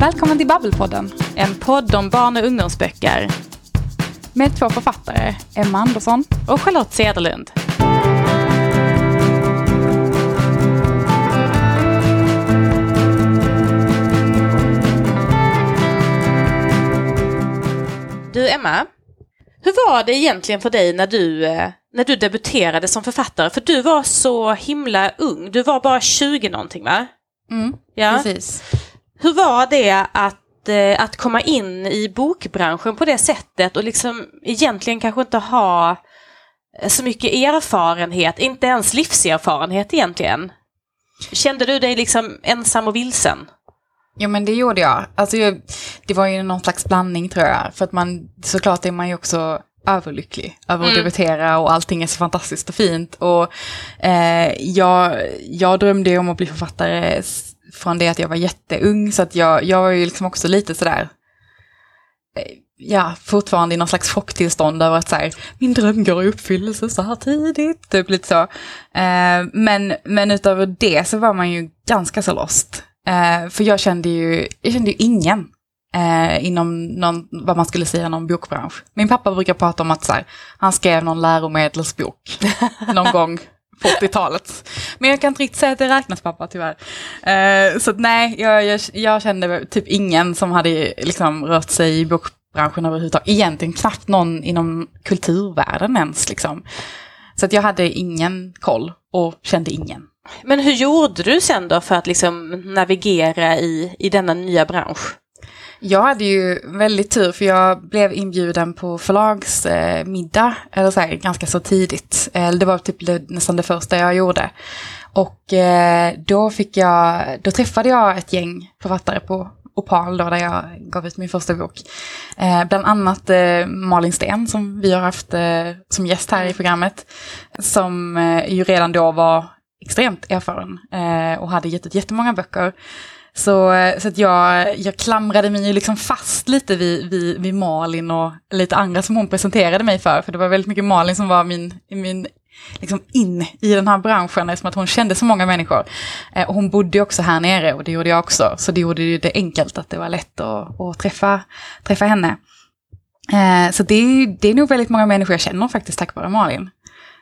Välkommen till Babbelpodden. En podd om barn och ungdomsböcker. Med två författare, Emma Andersson och Charlotte Cederlund. Du Emma, hur var det egentligen för dig när du, eh, när du debuterade som författare? För du var så himla ung, du var bara 20 någonting va? Mm, ja. precis. Hur var det att, eh, att komma in i bokbranschen på det sättet och liksom egentligen kanske inte ha så mycket erfarenhet, inte ens livserfarenhet egentligen? Kände du dig liksom ensam och vilsen? Jo men det gjorde jag. Alltså, det var ju någon slags blandning tror jag. För att man, såklart är man ju också överlycklig över att mm. debutera och allting är så fantastiskt och fint. Och eh, jag, jag drömde om att bli författare från det att jag var jätteung, så att jag, jag var ju liksom också lite sådär, eh, ja, fortfarande i någon slags chocktillstånd över att så här, min dröm går i uppfyllelse så här tidigt, typ lite så. Eh, men, men utöver det så var man ju ganska så lost. Eh, för jag kände ju, jag kände ju ingen eh, inom någon, vad man skulle säga, någon bokbransch. Min pappa brukar prata om att så här, han skrev någon läromedelsbok någon gång på 80-talet. Men jag kan inte riktigt säga att det räknas pappa tyvärr. Uh, så nej, jag, jag, jag, kände typ ingen som hade liksom rört sig i bokbranschen överhuvudtaget. Egentligen knappt någon inom kulturvärlden ens liksom. Så att jag hade ingen koll och kände ingen. Men hur gjorde du sen då för att liksom navigera i, i denna nya bransch? Jag hade ju väldigt tur för jag blev inbjuden på förlagsmiddag, eller så här, ganska så tidigt. Eh, det var typ nästan det första jag gjorde. Och eh, då fick jag, då träffade jag ett gäng författare på Opal då, där jag gav ut min första bok. Eh, bland annat eh, Malin Sten som vi har haft eh, som gäst här i programmet. Som ju redan då var extremt erfaren och hade gett ut jättemånga böcker. Så, eh, så att jag, jag klamrade mig ju liksom fast lite vid, vid, vid Malin och lite andra som hon presenterade mig för. För det var väldigt mycket Malin som var min, min liksom in i den här branschen eftersom att hon kände så många människor. Eh, och hon bodde också här nere och det gjorde jag också. Så det gjorde det enkelt att det var lätt att, att träffa, träffa henne. Eh, så det det är nog väldigt många människor jag känner faktiskt tack vare Malin.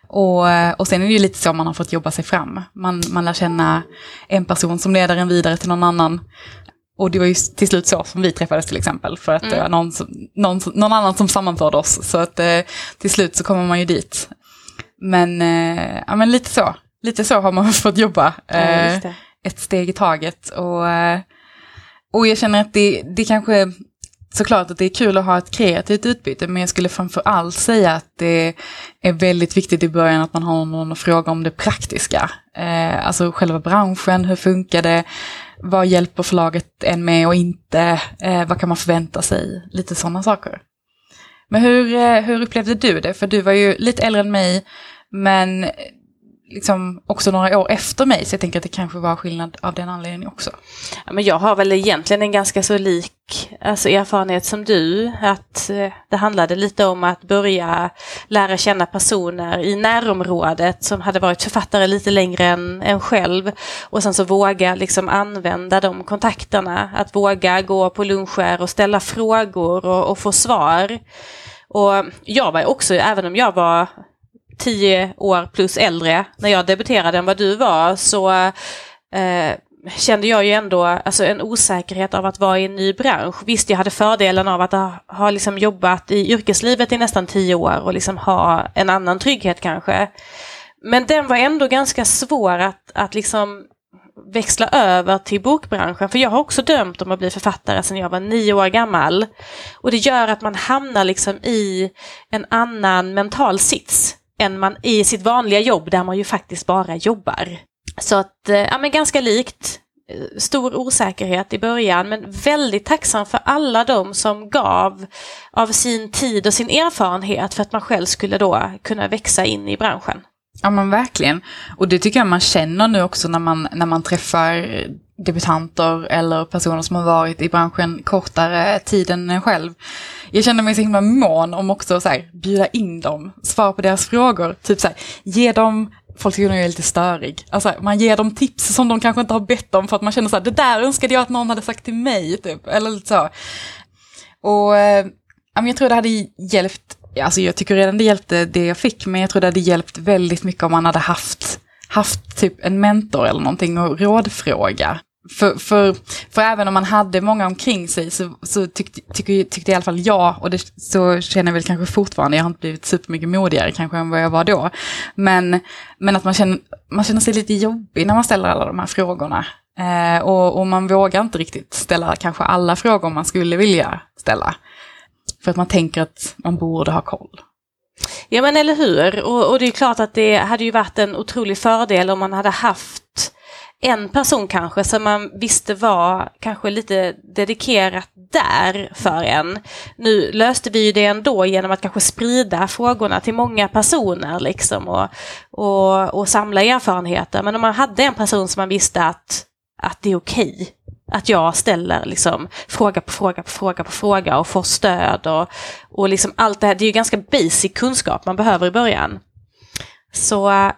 Och, och sen är det ju lite så man har fått jobba sig fram. Man, man lär känna en person som leder en vidare till någon annan. Och det var ju till slut så som vi träffades till exempel. För att mm. det var någon, någon, någon, annan som sammanförde oss. Så att eh, till slut så kommer man ju dit. Men, eh, ja, men lite så. Lite så har man fått jobba. Eh, ja, ett steg i taget. Och, eh, och jag känner att det, det kanske såklart att det är kul att ha ett kreativt utbyte, men jag skulle framför allt säga att det är väldigt viktigt i början att man har någon att fråga om det praktiska. Eh, alltså själva branschen, hur funkar det? Vad hjälper förlaget en med och inte? Eh, vad kan man förvänta sig? Lite sådana saker. Men hur, eh, hur upplevde du det? För du var ju lite äldre än mig, men liksom också några år efter mig, så jag tänker att det kanske var skillnad av den anledningen också. Ja, men jag har väl egentligen en ganska så lik alltså, erfarenhet som du, att eh, det handlade lite om att börja lära känna personer i närområdet som hade varit författare lite längre än, en själv och sen så våga liksom använda de kontakterna, att våga gå på luncher och ställa frågor och, och få svar. Och jag var också, även om jag var tio år plus äldre när jag debuterade än vad du var så eh, kände jag ju ändå alltså, en osäkerhet av att vara i en ny bransch. Visst, jag hade fördelen av att ha, ha liksom jobbat i yrkeslivet i nästan tio år och liksom ha en annan trygghet kanske. Men den var ändå ganska svår att, att liksom växla över till bokbranschen. För jag har också dömt om att bli författare sedan jag var nio år gammal. Och det gör att man hamnar liksom i en annan mental sits än man i sitt vanliga jobb där man ju faktiskt bara jobbar. Så att, eh, ja men ganska likt. Eh, stor osäkerhet i början men väldigt tacksam för alla de som gav av sin tid och sin erfarenhet för att man själv skulle då kunna växa in i branschen. Ja men verkligen. Och det tycker jag man känner nu också när man, när man träffar debutanter eller personer som har varit i branschen kortare tid än en själv. Jag känner mig så himla mån om också så här, bjuda in dem, svara på deras frågor, typ så här, ge dem folk tycker jag är lite störig. Alltså, man ger dem tips som de kanske inte har bett om för att man känner så här, det där önskade jag att någon hade sagt till mig, typ. Eller lite så. Och äh, jag tror det hade hjälpt, alltså jag tycker redan det hjälpte det jag fick, men jag tror det hade hjälpt väldigt mycket om man hade haft, haft typ en mentor eller någonting och rådfråga. För, för, för även om man hade många omkring sig så, så tyckte, tyckte, tyckte i alla fall jag, och det, så känner jag väl kanske fortfarande, jag har inte blivit supermycket modigare kanske än vad jag var då. Men, men att man känner, man känner sig lite jobbig när man ställer alla de här frågorna. Eh, och, och man vågar inte riktigt ställa kanske alla frågor man skulle vilja ställa. För att man tänker att man borde ha koll. Ja men eller hur, och, och det är klart att det hade ju varit en otrolig fördel om man hade haft en person kanske som man visste var kanske lite dedikerat där för en. Nu löste vi ju det ändå genom att kanske sprida frågorna till många personer liksom och, och, och samla erfarenheter. Men om man hade en person som man visste att, att det är okej okay, att jag ställer liksom fråga på fråga på fråga på fråga och får stöd och, och liksom allt det här. Det är ju ganska basic kunskap man behöver i början. Så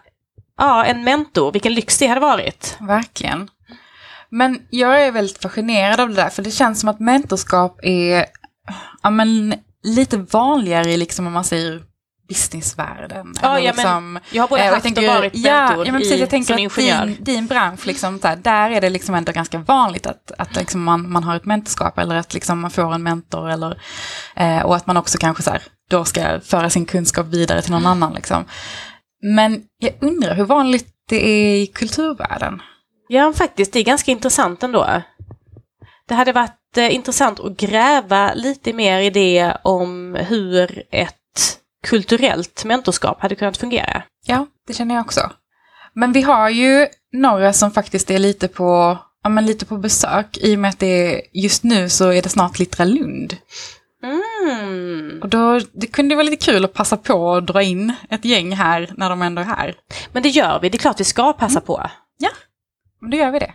ja, en mentor, vilken lyx det hade varit. Verkligen. Men jag är väldigt fascinerad av det där, för det känns som att mentorskap är ja, men, lite vanligare liksom, om man säger businessvärlden. Ja, ja, liksom, men jag har både haft tänker, och varit mentor ja, ja, men precis, i, jag tänker ingenjör. Din, din bransch, liksom, där, där är det liksom ändå ganska vanligt att, att liksom man, man har ett mentorskap eller att liksom man får en mentor. Eller, eh, och att man också kanske så här, då ska föra sin kunskap vidare till någon annan. Liksom. Men jag undrar hur vanligt det är i kulturvärlden? Ja, faktiskt, det är ganska intressant ändå. Det hade varit eh, intressant att gräva lite mer i det om hur ett kulturellt mentorskap hade kunnat fungera. Ja, det känner jag också. Men vi har ju några som faktiskt är lite på, ja, men lite på besök i och med att det är, just nu så är det snart Littra Lund. Mm. Och då, det kunde vara lite kul att passa på att dra in ett gäng här när de ändå är här. Men det gör vi, det är klart vi ska passa mm. på. Ja, då gör vi det.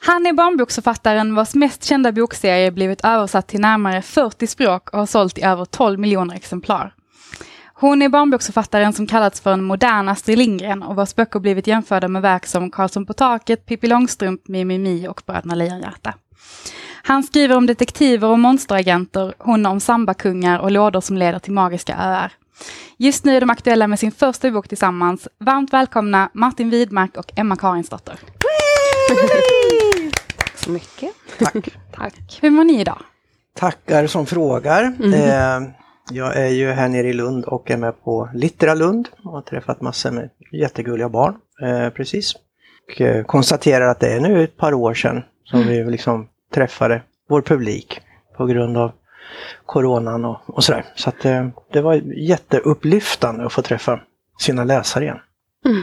Han är barnboksförfattaren vars mest kända bokserie blivit översatt till närmare 40 språk och har sålt i över 12 miljoner exemplar. Hon är barnboksförfattaren som kallats för en modern Astrid Lindgren och vars böcker blivit jämförda med verk som Karlsson på taket, Pippi Långstrump, Mimimi och Bröderna Lejonhjärta. Han skriver om detektiver och monsteragenter, hon om sambakungar och lådor som leder till magiska öar. Just nu är de aktuella med sin första bok tillsammans. Varmt välkomna Martin Widmark och Emma Karinsdotter. Tack så mycket. Tack. Tack. Hur mår ni idag? Tackar som frågar. Mm. Eh, jag är ju här nere i Lund och är med på Littera Lund och har träffat massor med jättegulliga barn eh, precis. Och eh, konstaterar att det är nu ett par år sedan som mm. vi liksom träffade vår publik på grund av coronan och, och sådär. Så att eh, det var jätteupplyftande att få träffa sina läsare igen. Mm.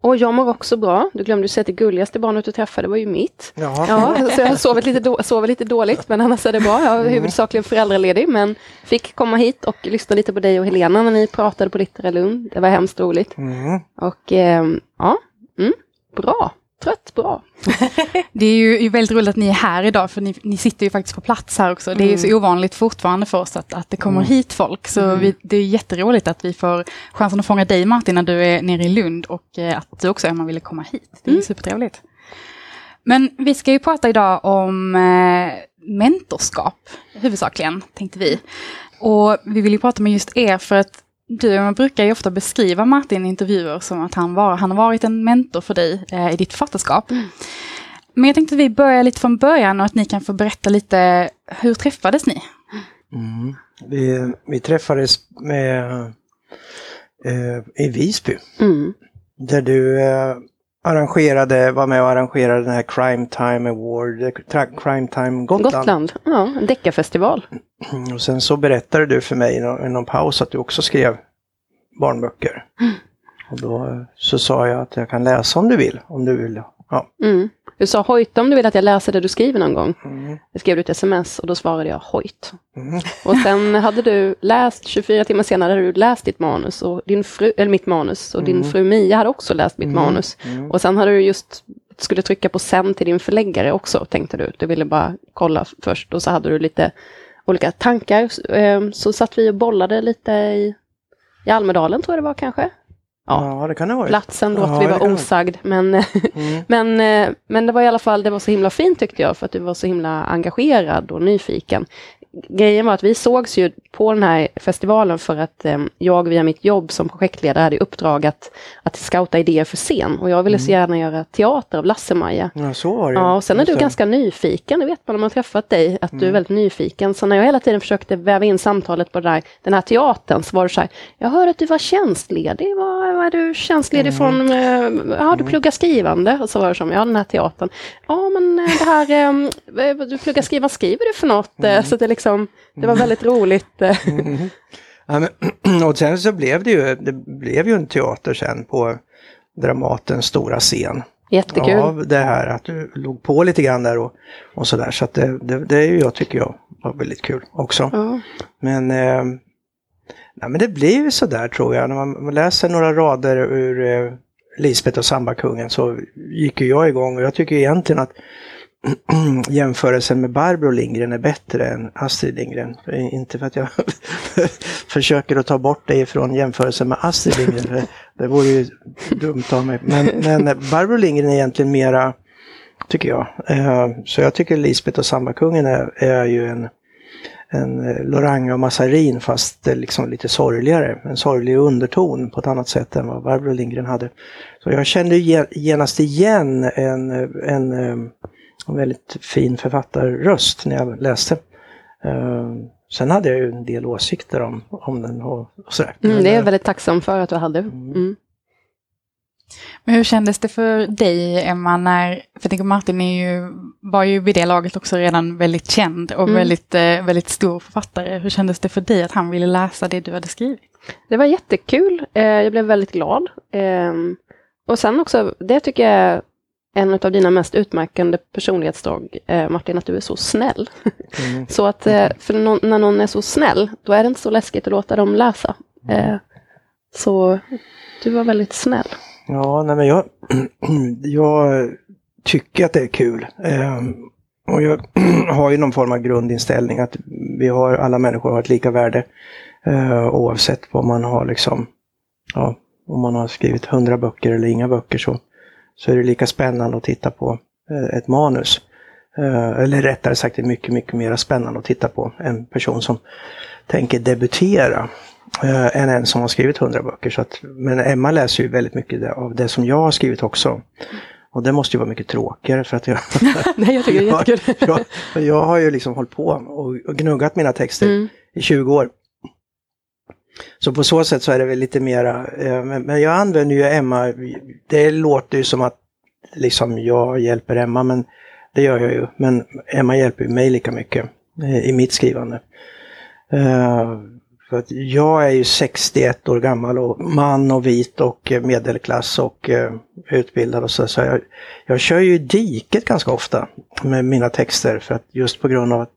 Och jag mår också bra. Du glömde säga att det gulligaste barnet du träffade var ju mitt. Ja. ja så jag har sovit lite, då, sovit lite dåligt, men annars är det bra. Jag är mm. huvudsakligen föräldraledig, men fick komma hit och lyssna lite på dig och Helena när ni pratade på Littera Lund. Det var hemskt roligt. Mm. Och eh, ja, mm, bra trött bra. det är ju väldigt roligt att ni är här idag, för ni, ni sitter ju faktiskt på plats här också. Det är mm. så ovanligt fortfarande för oss att, att det kommer mm. hit folk. Så mm. vi, det är jätteroligt att vi får chansen att fånga dig Martin när du är nere i Lund och eh, att du också Emma ville komma hit. Det är mm. supertrevligt. Men vi ska ju prata idag om eh, mentorskap huvudsakligen, tänkte vi. Och vi vill ju prata med just er för att du man brukar ju ofta beskriva Martin i intervjuer som att han, var, han har varit en mentor för dig eh, i ditt författarskap. Mm. Men jag tänkte att vi börjar lite från början och att ni kan få berätta lite, hur träffades ni? Mm. Vi, vi träffades med, eh, i Visby. Mm. Där du eh, arrangerade, var med och arrangerade den här Crime Time Award, eh, Crime Time Gotland. Gotland, ja, en deckarfestival. Och sen så berättade du för mig i någon, någon paus att du också skrev barnböcker. Mm. Och då så sa jag att jag kan läsa om du vill, om du vill. Ja. Mm. Du sa hojta om du vill att jag läser det du skriver någon gång. Mm. Jag skrev du ett sms och då svarade jag hojt. Mm. Och sen hade du läst, 24 timmar senare hade du läst ditt manus, och din fru, eller mitt manus, och din mm. fru Mia hade också läst mitt mm. manus. Mm. Och sen hade du just skulle trycka på sen till din förläggare också, tänkte du. Du ville bara kolla först och så hade du lite olika tankar. Eh, så satt vi och bollade lite i, i Almedalen, tror jag det var kanske. Ja, det kan det vara. Platsen låter Ja, vi vara osagd. Men, Mm. men, eh, men det var i alla fall, det var så himla fint tyckte jag, för att du var så himla engagerad och nyfiken. Grejen var att vi sågs ju på den här festivalen för att eh, jag via mitt jobb som projektledare hade uppdrag att, att scouta idéer för scen. Och jag ville så gärna göra teater av Lasse-Maja. Ja, så var det. Ja, och sen är du det. ganska nyfiken, det vet man när man träffat dig, att du Mm. är väldigt nyfiken. Så när jag hela tiden försökte väva in samtalet på den här, den här teatern så var du så här, jag hör att du var tjänstledig, vad är du tjänstledig Mm. från? eh, Ja, du pluggar skrivande. Och så var det som, ja den här teatern. Ja, men eh, det här, eh, du pluggar skrivande, vad skriver du för något? Eh, Så det, är liksom, det var väldigt roligt. eh. Ja, men, och sen så blev det ju, det blev ju en teater sen på Dramatens stora scen. Jättekul. Av det här att du låg på lite grann där och, och sådär. Så att det, det, det är ju jag tycker jag var väldigt kul också. Ja. Men, eh, nej, men det blir ju sådär tror jag. När man, man läser några rader ur eh, Lisbeth och Sambakungen så gick ju jag igång och jag tycker egentligen att jämförelsen med Barbro Lindgren är bättre än Astrid Lindgren. Inte för att jag försöker att ta bort det ifrån jämförelsen med Astrid Lindgren. för Det vore ju dumt av mig. Men, men Barbro Lindgren är egentligen mera, tycker jag. Eh, så jag tycker Lisbeth och Sambakungen är, är ju en en eh, Loranga och Massarin fast eh, liksom lite sorgligare. En sorglig underton på ett annat sätt än vad Barbro Lindgren hade. Så jag kände genast igen en, en, en väldigt fin författarröst när jag läste. Eh, Sen hade jag ju en del åsikter om, om den och, och sådär. Mm, Men, det är jag eh, väldigt tacksam för att du hade. Mm. Men hur kändes det för dig, Emma, när, för jag tänker Martin är ju, var ju vid det laget också redan väldigt känd och Mm. väldigt, eh, väldigt stor författare. Hur kändes det för dig att han ville läsa det du hade skrivit? Det var jättekul. Eh, jag blev väldigt glad. Ehm, och sen också, det tycker jag en av dina mest utmärkande personlighetsdrag, eh, Martin, att du är så snäll. mm. Så att, eh, för nå- när någon är så snäll, då är det inte så läskigt att låta dem läsa. Eh, så du var väldigt snäll. Ja, nej men jag, jag tycker att det är kul. Ehm, och jag har ju någon form av grundinställning att vi har, alla människor har ett lika värde. Eh, oavsett vad man har liksom, ja, om man har skrivit hundra böcker eller inga böcker så, så är det lika spännande att titta på eh, ett manus. Eh, eller rättare sagt, det är mycket, mycket mer spännande att titta på en person som tänker debutera eh, än en som har skrivit hundra böcker. Så att, men Emma läser ju väldigt mycket av det som jag har skrivit också. Och det måste ju vara mycket tråkigare för att jag, Nej, jag tycker det är jag, jättekul. jag, för jag har ju liksom hållit på och, och gnuggat mina texter Mm. i 20 år. Så på så sätt så är det väl lite mera, eh, men, men jag använder ju Emma, det låter ju som att liksom jag hjälper Emma, men det gör jag ju. Men Emma hjälper ju mig lika mycket eh, i mitt skrivande. Eh, för att jag är ju 61 år gammal och man och vit och eh, medelklass och eh, utbildad och så. så jag, jag kör ju i diket ganska ofta med mina texter för att just på grund av att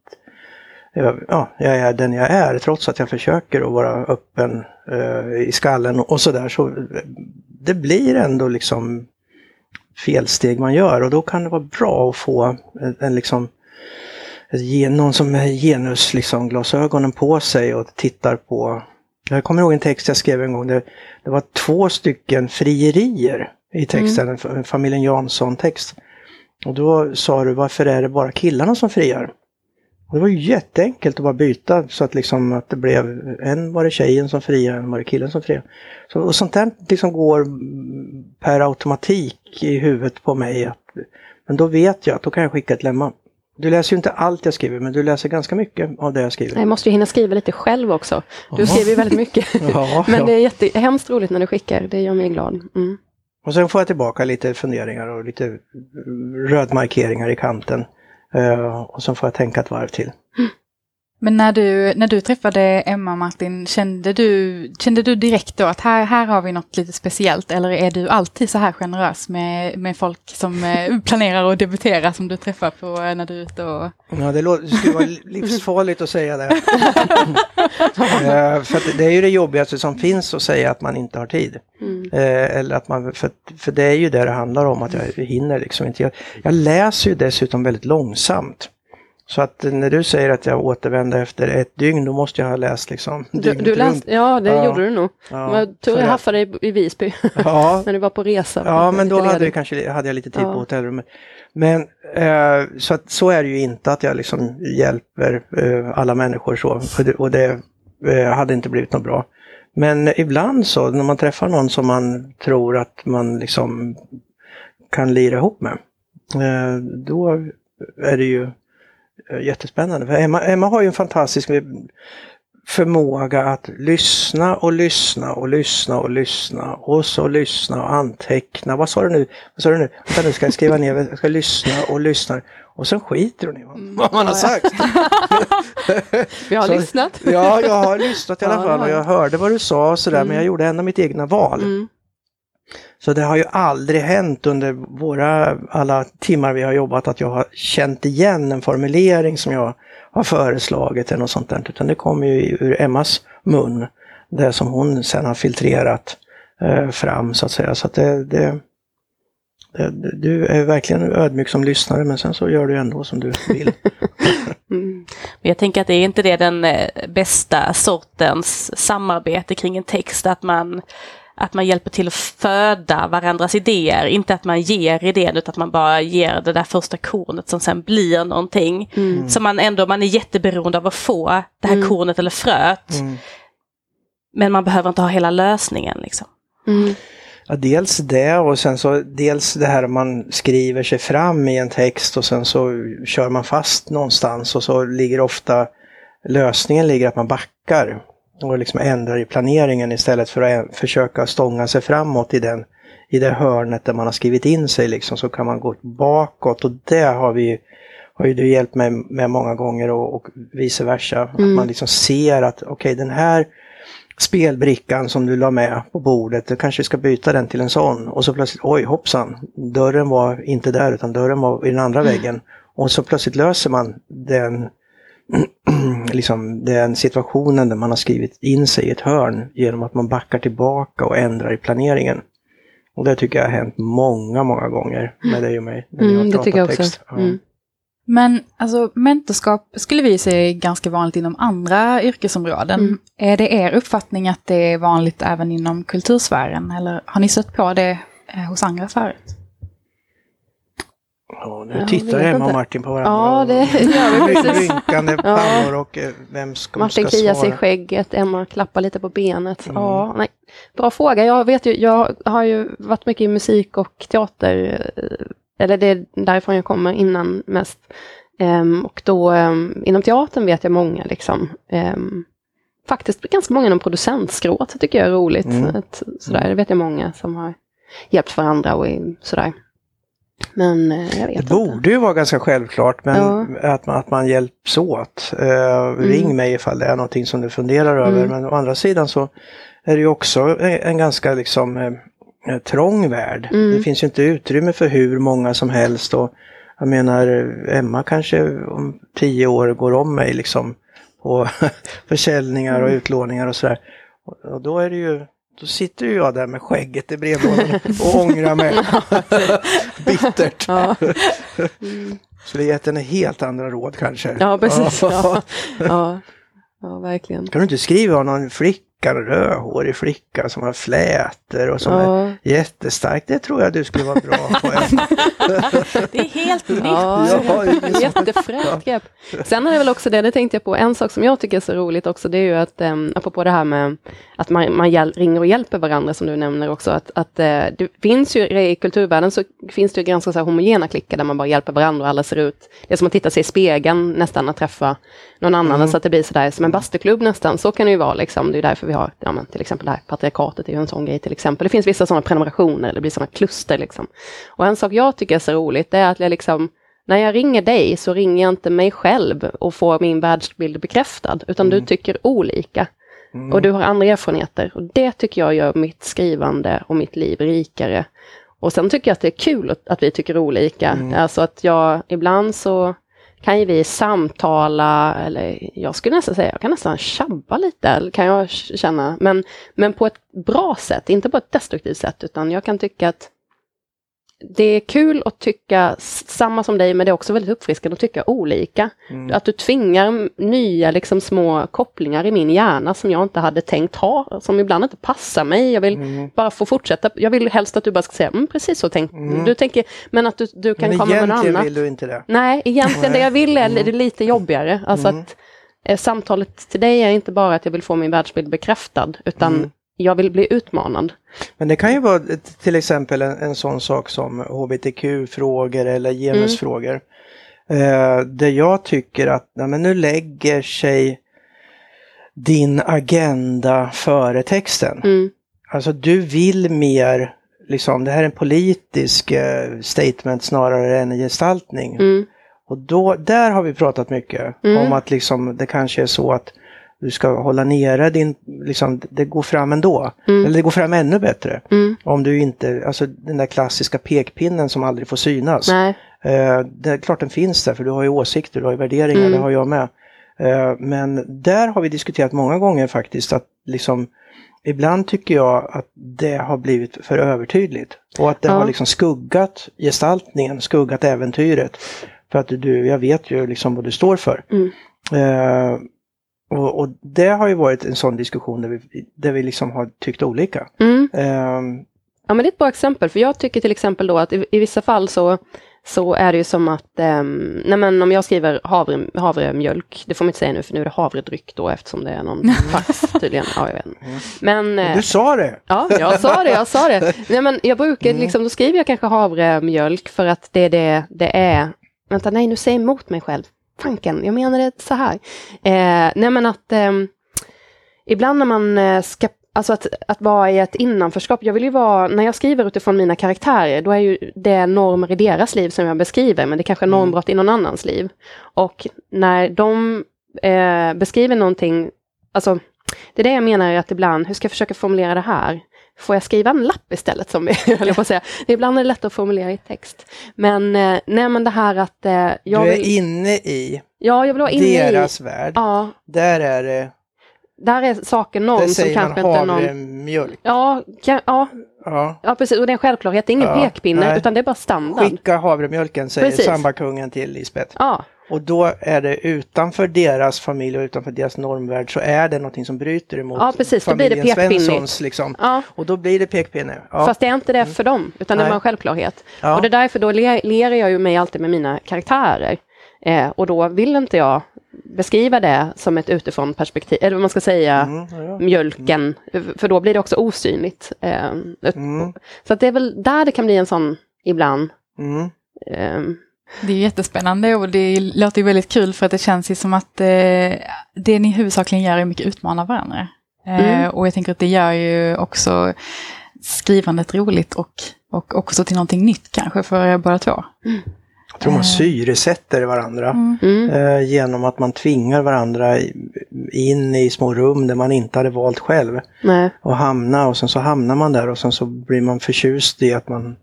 ja, jag är den jag är trots att jag försöker att vara öppen eh, i skallen och sådär. Så det blir ändå liksom felsteg man gör och då kan det vara bra att få en, en liksom någon som genus liksom glasögonen på sig och tittar på jag kommer ihåg en text jag skrev en gång, det, det var två stycken frierier i texten, en, en familjen Jansson-text. Och då sa du, varför är det bara killarna som friar? Det var ju jätteenkelt att bara byta så att liksom att det blev, en var det tjejen som friade, en var det killen som friade. Så, och sånt där liksom går per automatik i huvudet på mig. Att, men då vet jag att då kan jag skicka ett lemma. Du läser ju inte allt jag skriver, men du läser ganska mycket av det jag skriver. Jag måste ju hinna skriva lite själv också. Du skriver ju väldigt mycket. Ja, Men ja. det är jätte, hemskt roligt när du skickar, det gör mig glad. Mm. Och sen får jag tillbaka lite funderingar och lite rödmarkeringar i kanten. Eh, och sen får jag tänka ett varv till. Mm. Men när du, när du träffade Emma Martin, kände du, kände du direkt då att här, här har vi något lite speciellt? Eller är du alltid så här generös med, med folk som eh, planerar att debutera som du träffar på eh, när du är ute och... Ja, det, låter, det skulle vara livsfarligt att säga det. Eh, för det är ju det jobbigaste som finns att säga att man inte har tid. Mm. eller att man, för, för det är ju det det handlar om, att jag hinner liksom inte. Jag, jag läser ju dessutom väldigt långsamt. Så att när du säger att jag återvände efter ett dygn, då måste jag ha läst liksom du, du läst, Ja, det ja. gjorde du nog. Ja, men tur jag haffade dig i Visby ja. när du var på resa. Ja, men då hade, jag kanske, hade jag lite tid ja. på hotellrummet. Men eh, så, att, så är det ju inte att jag liksom hjälper eh, alla människor så. Och det, eh, hade inte blivit något bra. Men ibland så, när man träffar någon som man tror att man liksom kan lira ihop med, eh, då är det ju jättespännande. För Emma, Emma har ju en fantastisk förmåga att lyssna och lyssna och lyssna och lyssna och så lyssna och anteckna. Vad sa du nu? Vad sa du nu? Vänta, nu ska jag skriva ner, jag ska lyssna och lyssna. Och sen skiter hon i vad, mm. man har sagt. Vi har så, lyssnat. ja, jag har lyssnat i alla fall och jag hörde vad du sa och sådär mm. men jag gjorde ändå mitt egna val. Mm. Så det har ju aldrig hänt under våra alla timmar vi har jobbat att jag har känt igen en formulering som jag har föreslagit eller något sånt där. Utan det kommer ju ur Emmas mun. Det som hon sen har filtrerat eh, fram så att säga. Så att det, det, det, du är verkligen ödmjuk som lyssnare men sen så gör du ändå som du vill. Mm. Jag tänker att det är inte det den eh, bästa sortens samarbete kring en text, att man att man hjälper till att föda varandras idéer, inte att man ger idén utan att man bara ger det där första kornet som sen blir någonting. Mm. Så man ändå, man är jätteberoende av att få det här mm. kornet eller fröet. Mm. Men man behöver inte ha hela lösningen liksom. Mm. Ja, dels det och sen så dels det här man skriver sig fram i en text och sen så kör man fast någonstans och så ligger ofta lösningen ligger att man backar och liksom ändrar i planeringen istället för att försöka stånga sig framåt i, den, i det hörnet där man har skrivit in sig liksom, så kan man gå bakåt och det har vi har ju du hjälpt mig med många gånger och, och vice versa. Mm. Att man liksom ser att okej okay, den här spelbrickan som du la med på bordet, du kanske ska byta den till en sån. Och så plötsligt, oj hoppsan, dörren var inte där utan dörren var i den andra mm. väggen. Och så plötsligt löser man den liksom den situationen där man har skrivit in sig i ett hörn genom att man backar tillbaka och ändrar i planeringen. Och det tycker jag har hänt många, många gånger med dig och mig. När mm, det tycker jag också. Ja. Mm. Men alltså mentorskap skulle vi säga är ganska vanligt inom andra yrkesområden. Mm. Är det er uppfattning att det är vanligt även inom kultursfären eller har ni stött på det eh, hos andra förut? Ja, nu tittar Emma och Martin på varandra. Ja, det gör vi precis. Rynkande pannor och eh, vem ska, Martin kliar sig i skägget, Emma klappar lite på benet. Mm. Ja, nej. Bra fråga. Jag vet ju, jag har ju varit mycket i musik och teater, eh, eller det är därifrån jag kommer innan mest. Um, och då um, inom teatern vet jag många liksom. Um, faktiskt ganska många inom producentskrået tycker jag är roligt. Mm. Ett, sådär, det vet jag många som har hjälpt varandra och sådär. Men eh, jag vet Det borde ju vara ganska självklart men ja. att, man, att man hjälps åt. Uh, mm. Ring mig ifall det är någonting som du funderar mm. över. Men å andra sidan så är det ju också en, en ganska liksom eh, trång värld. Mm. Det finns ju inte utrymme för hur många som helst. Och jag menar Emma kanske om tio år går om mig liksom på försäljningar och mm. utlåningar och sådär. Och då är det ju då sitter ju jag där med skägget i brevlådan och ångrar mig. Bittert. Ja. Mm. Skulle gett henne helt andra råd kanske. Ja, precis. Ja. Ja. ja. verkligen. Kan du inte skriva om någon flicka flicka, en rödhårig flicka som har flätor och som ja. är jättestark. Det tror jag du skulle vara bra på. det är helt nytt. Ja, Jättefräckt grepp. Sen är det väl också det, det tänkte jag på, en sak som jag tycker är så roligt också, det är ju att, um, apropå det här med att man, man hjäl- ringer och hjälper varandra som du nämner också, att, att uh, det finns ju i kulturvärlden så finns det ju ganska så här homogena klickar där man bara hjälper varandra och alla ser ut, det är som att titta sig i spegeln nästan att träffa någon annan, mm. så att det blir sådär som en bastuklubb nästan, så kan det ju vara liksom, det är därför vi har ja, men till exempel det här patriarkatet är ju en sån grej till exempel. Det finns vissa sådana prenumerationer, det blir sådana kluster liksom. Och en sak jag tycker är så roligt, det är att jag liksom när jag ringer dig så ringer jag inte mig själv och får min världsbild bekräftad, utan du tycker olika. Och du har andra erfarenheter. Och det tycker jag gör mitt skrivande och mitt liv rikare. Och sen tycker jag att det är kul att, att vi tycker olika. Alltså att jag, ibland så kan ju vi samtala, eller jag skulle nästan säga, jag kan nästan tjabba lite, kan jag känna. Men, men på ett bra sätt, inte på ett destruktivt sätt, utan jag kan tycka att det är kul att tycka samma som dig, men det är också väldigt uppfriskande att tycka olika. Att du tvingar nya liksom, små kopplingar i min hjärna som jag inte hade tänkt ha, som ibland inte passar mig. Jag vill bara få fortsätta. Jag vill helst att du bara ska säga, mm, precis så tänk du tänker, men att du, du kan Men komma med något egentligen annat. vill du inte det. Nej, egentligen det jag vill är det lite jobbigare. Alltså att eh, samtalet till dig är inte bara att jag vill få min världsbild bekräftad, utan jag vill bli utmanad. Men det kan ju vara till exempel en, en sån sak som hbtq-frågor eller genusfrågor. Eh, där jag tycker att nej, men nu lägger sig din agenda före texten. Mm. Alltså du vill mer, liksom, det här är en politisk eh, statement snarare än en gestaltning. Mm. Och då, där har vi pratat mycket om att liksom, det kanske är så att du ska hålla nere din, liksom, det går fram ändå. Eller det går fram ännu bättre. Mm. Om du inte, alltså den där klassiska pekpinnen som aldrig får synas. Nej. Eh, det är klart den finns där för du har ju åsikter, du har ju värderingar, det har jag med. Eh, men där har vi diskuterat många gånger faktiskt att liksom Ibland tycker jag att det har blivit för övertydligt. Och att det Ja. har liksom skuggat gestaltningen, skuggat äventyret. För att du, jag vet ju liksom vad du står för. Mm. Eh, och, och det har ju varit en sån diskussion där vi, där vi liksom har tyckt olika. Mm. Eh, Ja, men det är ett bra exempel, för jag tycker till exempel då att i, i vissa fall så, så är det ju som att, um, nej men om jag skriver havre, havremjölk, det får man inte säga nu för nu är det havredryck då eftersom det är någon fax tydligen. Ja, jag vet inte. Men, eh, du sa det! Ja, jag sa det, jag sa det. Nej, men jag brukar liksom, då skriver jag kanske havremjölk för att det är det det är. Vänta, nej, nu säger jag emot mig själv. Fanken, jag menar det så här. Eh, nej, men att ehm, ibland när man eh, ska, alltså att, att vara i ett innanförskap, jag vill ju vara, när jag skriver utifrån mina karaktärer, då är ju det normer i deras liv som jag beskriver, men det kanske är normbrott i någon annans liv. Och när de eh, beskriver någonting, alltså det är det jag menar att ibland, hur ska jag försöka formulera det här? Får jag skriva en lapp istället som höll på att säga? Ibland är det lätt att formulera i text. Men, eh, nej men det här att eh, jag du är vill, inne i ja, jag vill vara inne deras i, värld. ja, Där är det, där är saken någon som kanske inte någon, havremjölk. ja, kan, ja, Ja. ja, precis, och det är en självklarhet, det är ingen Ja, pekpinne, nej. utan det är bara standard. Skicka havremjölken säger sambakungen till Lisbeth. Ja, Och då är det utanför deras familj och utanför deras normvärld så är det någonting som bryter emot Ja, precis, då blir det familjen. Svenssons. Liksom. ja. Och då blir det pekpinne. Ja. Fast det är inte det för dem, utan det Nej. var en självklarhet. Ja. Och det är därför då le- ler jag ju mig alltid med mina karaktärer. Eh, och då vill inte jag beskriva det som ett utifrån perspektiv, eller vad man ska säga, Mm, ja, mjölken, för då blir det också osynligt. Eh, Mm, Så att det är väl där det kan bli en sån ibland. mm. Eh, Det är jättespännande och det låter ju väldigt kul för att det känns ju som att eh, det ni huvudsakligen gör är mycket utmana varandra. Eh, Mm. och jag tänker att det gör ju också skrivandet roligt och, och också till någonting nytt kanske för er båda två. Jag tror man syresätter varandra. mm, Eh, genom att man tvingar varandra in i små rum där man inte hade valt själv. nej. Och hamna och sen så hamnar man där och sen så blir man förtjust i att man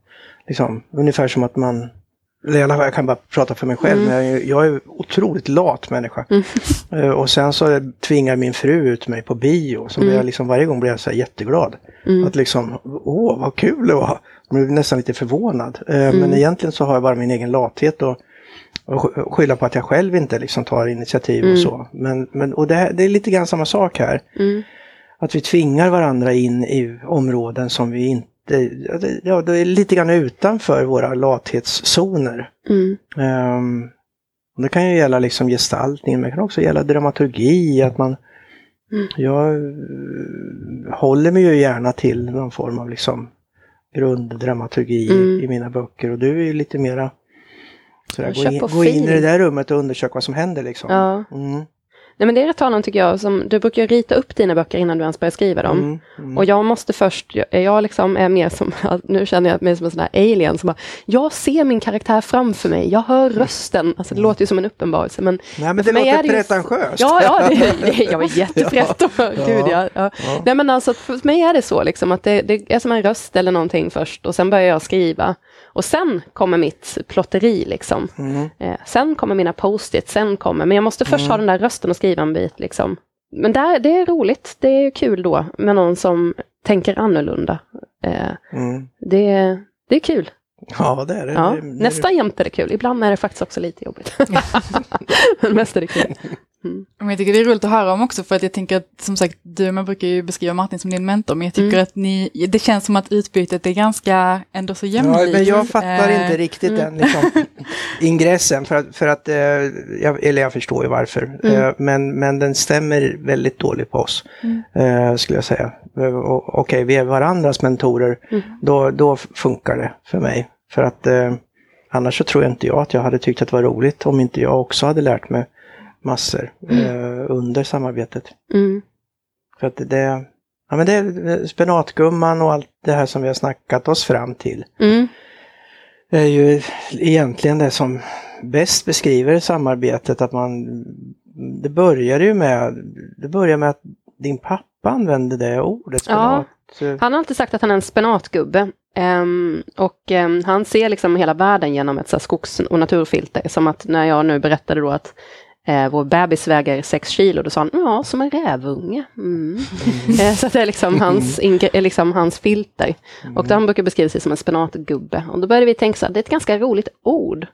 liksom, ungefär som att man eller i alla fall, jag kan bara prata för mig själv, men jag är, jag är otroligt lat människa. Eh, Och sen så tvingar min fru ut mig på bio, så blir jag liksom, varje gång blir jag så jätteglad. Att liksom, åh vad kul det var. Jag blir nästan lite förvånad. Eh, Men egentligen så har jag bara min egen lathet och, och sk- skylla på att jag själv inte liksom tar initiativ och så. Men, men, och det, här- det är lite grann samma sak här. Mm. Att vi tvingar varandra in i områden som vi inte, det- ja det är lite grann utanför våra lathetszoner. Mm. Och det kan ju gälla liksom gestaltning, men det kan också gälla dramaturgi, att man Jag eh, håller mig ju gärna till någon form av liksom grunddramaturgi Mm. i mina böcker och du är ju lite mera sådär, gå, in, gå in i det där rummet och undersöka vad som händer liksom. Ja. Mm. Nej men det är rätt talande tycker jag. Som, du brukar rita upp dina böcker innan du ens börjar skriva dem. Mm, mm. Och jag måste först, jag, liksom är mer som, nu känner jag mig som en sån här alien som bara, jag ser min karaktär framför mig, jag hör rösten. Alltså det låter ju som en uppenbarelse men... Nej men det för låter är pretentiöst. Ja, ja, det, det, jag är jättefrätt. och- Gud, ja, ja. Nej men alltså för mig är det så liksom att det, det är som en röst eller någonting först och sen börjar jag skriva. Och sen kommer mitt plotteri liksom. Mm. Eh, sen kommer mina post-it, sen kommer, men jag måste först ha den där rösten och skriva en bit liksom. Men där, det är roligt, det är kul då med någon som tänker annorlunda. Eh, Mm. det, det är kul. Ja, det är det. Ja. Nästan jämt är det kul, ibland är det faktiskt också lite jobbigt. men mest är det kul. Men jag tycker det är roligt att höra om också för att jag tänker att som sagt du man brukar ju beskriva Martin som din mentor men jag tycker Mm. att ni, det känns som att utbytet är ganska ändå så jämlikt. Ja, men jag fattar Eh, inte riktigt mm. den liksom, ingressen. För att, för att eh, jag, eller jag förstår ju varför. Mm. Eh, men, men den stämmer väldigt dåligt på oss. Eh, skulle jag säga. Eh, Okej, vi är varandras mentorer. Mm. Då, då funkar det för mig. För att eh, annars så tror jag inte jag att jag hade tyckt att det var roligt om inte jag också hade lärt mig massor eh, under samarbetet. Mm. För att det, ja men det är spenatgumman och allt det här som vi har snackat oss fram till. Mm. Är ju egentligen det som bäst beskriver samarbetet att man, det börjar ju med, det börjar med att din pappa använde det ordet Ja. spenat. Han har alltid sagt att han är en spenatgubbe. Ehm, och ehm, han ser liksom hela världen genom ett så skogs och naturfilter. Som att när jag nu berättade då att eh, vår bebis väger 6 kilo, då sa han ja, som en rävunge. Mm. Eh, så det är liksom hans, ingre- är liksom hans filter. Och då han brukar beskriva sig som en spenatgubbe. Och då började vi tänka så här, det är ett ganska roligt ord.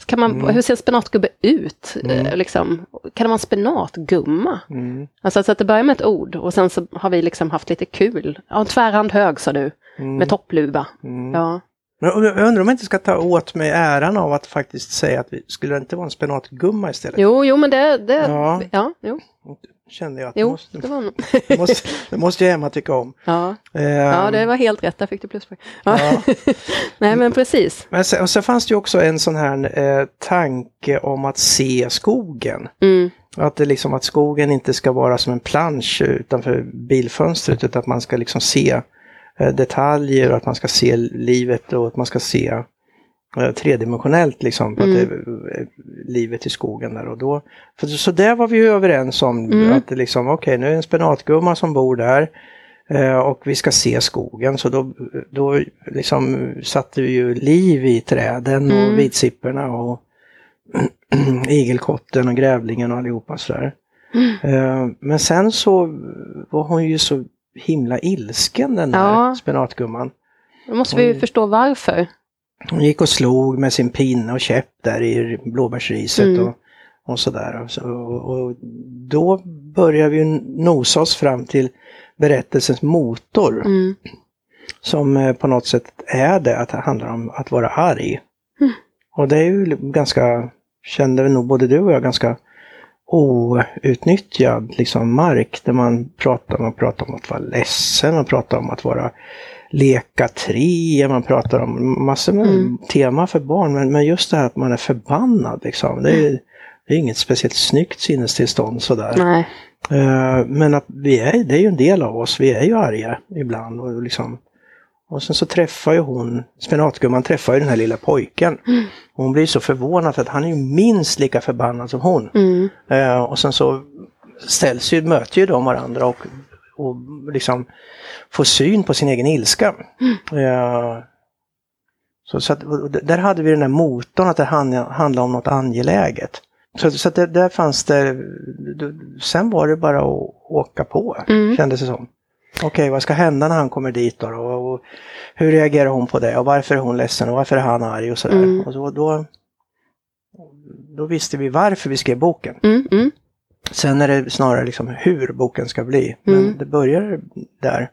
Så kan man, Hur ser en spenatgubbe ut? Eh, liksom, kan det vara en spenatgumma? Mm. Alltså så att det börjar med ett ord och sen så har vi liksom haft lite kul. Ja, en tvärhand hög sa du, med toppluva. Mm. Ja. Men Jag undrar om jag inte ska ta åt mig äran av att faktiskt säga att vi skulle det inte vara en spenatgumma istället. Jo, jo men det, det Ja. ja. jo, Kände jag att jo, måste, det var det måste, det måste ju Emma tycka om. Ja. Eh, ja, det var helt rätt, där fick du pluspoäng. Ja. Ja. Nej men precis. Men sen, och sen fanns det ju också en sån här eh, tanke om att se skogen. Mm. Att det liksom att skogen inte ska vara som en plansch utanför bilfönstret utan att man ska liksom se detaljer och att man ska se livet och att man ska se eh, tredimensionellt liksom på att det, eh, livet i skogen där och då. För, så där var vi ju överens om Mm. att det liksom okej nu är det en spenatgumma som bor där eh, och vi ska se skogen så då, då liksom satte vi ju liv i träden och Mm. vitsipporna och igelkotten och grävlingen och allihopa sådär. Eh, Men sen så var hon ju så himla ilsken den där Ja. spenatgumman. Då måste vi ju Oj. förstå varför. Hon gick och slog med sin pinne och käpp där i blåbärsriset Mm. och, och sådär. Och, så, och, och då började vi nosa oss fram till berättelsens motor. Mm. Som eh, på något sätt är det, att det handlar om att vara arg. Mm. Och det är ju ganska, kände nog både du och jag, ganska outnyttjad liksom mark där man pratar, man pratar om att vara ledsen, man pratar om att vara leka tre, man pratar om massor med Mm. tema för barn, men, men just det här att man är förbannad liksom, det är, det är inget speciellt snyggt sinnestillstånd sådär. Nej. Eh, Men att vi är, det är ju en del av oss, vi är ju arga ibland. Och, liksom, och sen så träffar ju hon, spenatgumman träffar ju den här lilla pojken. Och hon blir så förvånad för att han är ju minst lika förbannad som hon. Mm. Eh, och sen så ställs ju, möter ju de varandra och, och liksom får syn på sin egen ilska. Eh, så, så att, där hade vi den där motorn att det hand- handlade om något angeläget. Så, så det, där fanns det, sen var det bara att åka på, Mm. kändes det som. Okej, vad ska hända när han kommer dit då? Och, och hur reagerar hon på det? Och varför är hon ledsen? Och varför är han arg? Och sådär. Mm. Och så, då, då visste vi varför vi skrev boken. Mm. Mm. Sen är det snarare liksom hur boken ska bli. Men Mm. det börjar där.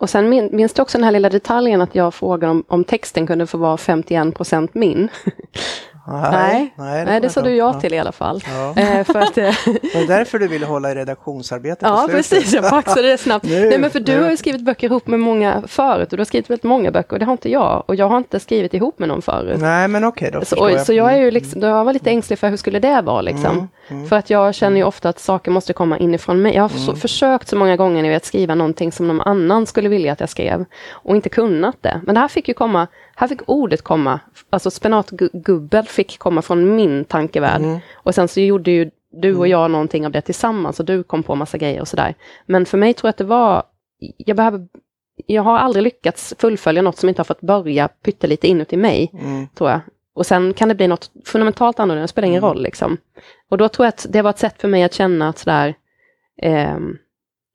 Och sen min, minns du också den här lilla detaljen att jag frågade om, om texten kunde få vara 51 min? Nej, nej, det, det sa du ja till i alla fall. Ja. Eh, för att, eh, Det är därför du ville hålla i redaktionsarbetet ja, precis. Jag baxade det snabbt. Nu, nej, men för du har ju skrivit böcker ihop med många förut och du har skrivit väldigt många böcker och det har inte jag. Och jag har inte skrivit ihop med någon förut. Nej, men okej då. Så, och, så jag är ju liksom, då jag var lite ängslig för hur skulle det vara liksom. Mm, För att jag känner ju ofta att saker måste komma inifrån mig. Jag har så, försökt så många gånger nu att skriva någonting som någon annan skulle vilja att jag skrev och inte kunnat det. Men det här fick ju komma, här fick ordet komma, alltså spenatgubbel fick komma från min tankevärld. Mm. Och sen så gjorde ju du och jag någonting av det tillsammans och du kom på massa grejer och sådär. Men för mig tror jag att det var, jag behöver jag har aldrig lyckats fullfölja något som inte har fått börja pyttelite inuti mig, Mm. tror jag. Och sen kan det bli något fundamentalt annorlunda, det spelar ingen roll liksom. Och då tror jag att det var ett sätt för mig att känna att sådär, ehm,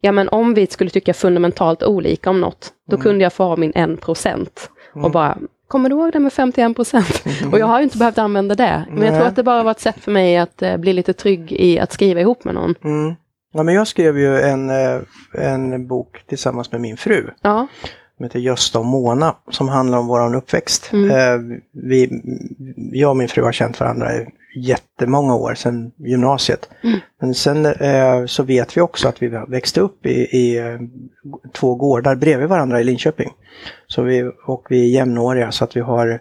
ja men om vi skulle tycka fundamentalt olika om något, då kunde jag få ha min en procent och bara, kommer du ihåg det med 51 procent? Och jag har ju inte behövt använda det, men jag Nej. tror att det bara var ett sätt för mig att eh, bli lite trygg i att skriva ihop med någon. Mm. Ja, men jag skrev ju en, eh, en bok tillsammans med min fru. Ja, som heter Gösta och Mona som handlar om våran uppväxt. Mm. Eh, vi, jag och min fru har känt varandra i jättemånga år, sedan gymnasiet. Mm. Men sen eh, så vet vi också att vi växte upp i, i eh, två gårdar bredvid varandra i Linköping. Så vi, och vi är jämnåriga så att vi har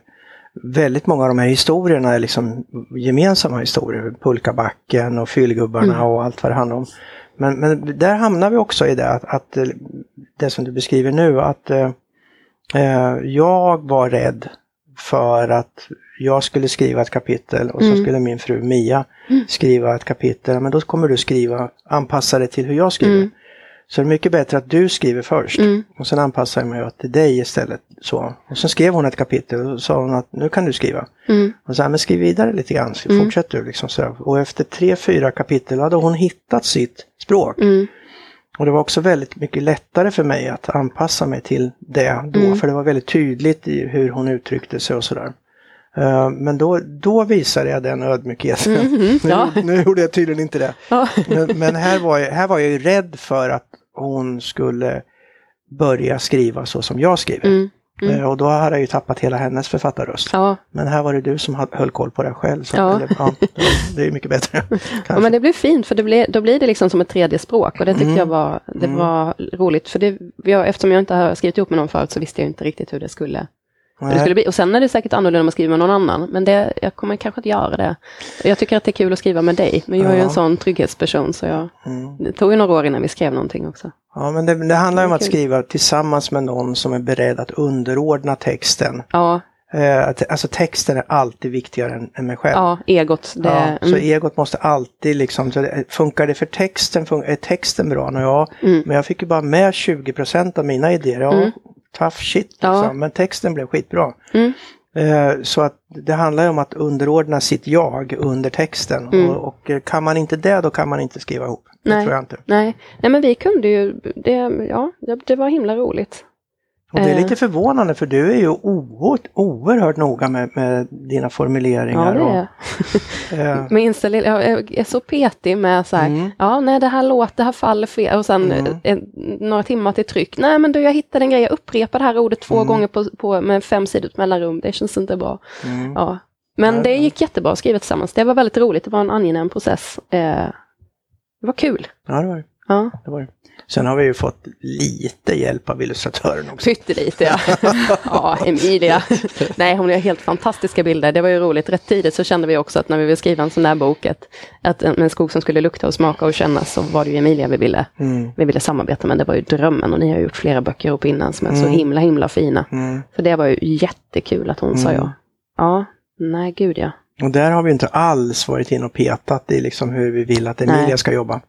väldigt många av de här historierna är liksom gemensamma historier. Pulkabacken och fyllgubbarna Mm. och allt vad det handlar om. Men, men där hamnar vi också i det att, att eh, det som du beskriver nu att eh, eh, jag var rädd för att jag skulle skriva ett kapitel och så Mm. skulle min fru Mia skriva ett kapitel. Men då kommer du skriva, anpassa det till hur jag skriver. Mm. Så det är mycket bättre att du skriver först. Mm. Och sen anpassar jag mig till dig istället. Så. Och sen skrev hon ett kapitel och sa hon att nu kan du skriva. mm, Och så här, men skriv vidare lite grann, så Mm. fortsätt du liksom sådär. Och efter tre, fyra kapitel hade hon hittat sitt språk. mm, Och det var också väldigt mycket lättare för mig att anpassa mig till det då, Mm. för det var väldigt tydligt i hur hon uttryckte sig och sådär. Eh, Men då, då visade jag den ödmjukheten. Mhm, nu, ja. nu gjorde jag tydligen inte det. ja. Men, men här, var jag, här var jag ju rädd för att hon skulle börja skriva så som jag skriver. Mm. Mm. Eh, Och då hade jag ju tappat hela hennes författarröst. ja. Men här var det du som höll koll på det själv. Så Ja. eller, ja, det- är mycket bättre. Ja, men det blir fint för det blir, då blir det liksom som ett tredje språk och det tyckte Mm. jag var, det Mm. var roligt. För det, jag, eftersom jag inte har skrivit ihop med någon förut så visste jag inte riktigt hur det skulle, det skulle bli. Och sen är det säkert annorlunda om man skriver med någon annan, men det, jag kommer kanske inte göra det. Jag tycker att det är kul att skriva med dig, men jag är ju en sån trygghetsperson så jag, Mm. det tog ju några år innan vi skrev någonting också. Ja, men det, det handlar om Det är att kul. skriva tillsammans med någon som är beredd att underordna texten. Ja, Eh, alltså texten är alltid viktigare än, än mig själv. ja egot. Det, Ja, så mm, egot måste alltid liksom, så det, funkar det för texten, fun- är texten bra? Ja, Mm. men jag fick ju bara med 20% av mina idéer. Ja, Mm. Tough shit liksom. Ja. men texten blev skitbra. Mm. Eh, så att det handlar om att underordna sitt jag under texten. Mm. Och, och eh, kan man inte det, då kan man inte skriva ihop. Det Nej. tror jag inte. nej. nej, men vi kunde ju, det, ja, det, det var himla roligt. Och det är Eh. lite förvånande för du är ju oerhört, oerhört noga med, med dina Ja, formuleringar. det är och, jag. eh, Med inställning, jag är så petig med så här, Mm. ja nej det här låter, det här faller fel och sen Mm. eh, några timmar till tryck. Nej men du jag hittade en grej, jag upprepar det här ordet två Mm. gånger på, på, med fem sidor mellanrum, det känns inte bra. mm. Ja. Men Ja, det ja. gick jättebra att skriva tillsammans, det var väldigt roligt, det var en angenäm process. Eh, det var kul. ja, det var det. Ja, det var det. Sen har vi ju fått lite hjälp av illustratören också. pyttelite ja. ja, Emilia. Nej, hon gör helt fantastiska bilder. Det var ju roligt. Rätt tidigt så kände vi också att när vi ville skriva en sån där bok, att, att en, skog som skulle lukta och smaka och kännas, så var det ju Emilia vi ville Mm. vi ville samarbeta med. Det var ju drömmen och ni har gjort flera böcker ihop innan som är så Mm. himla himla fina. Mm. Så det var ju jättekul att hon sa Mm. ja. Ja, nej gud ja. Och där har vi inte alls varit in och petat i liksom hur vi vill att Emilia Nej. ska jobba.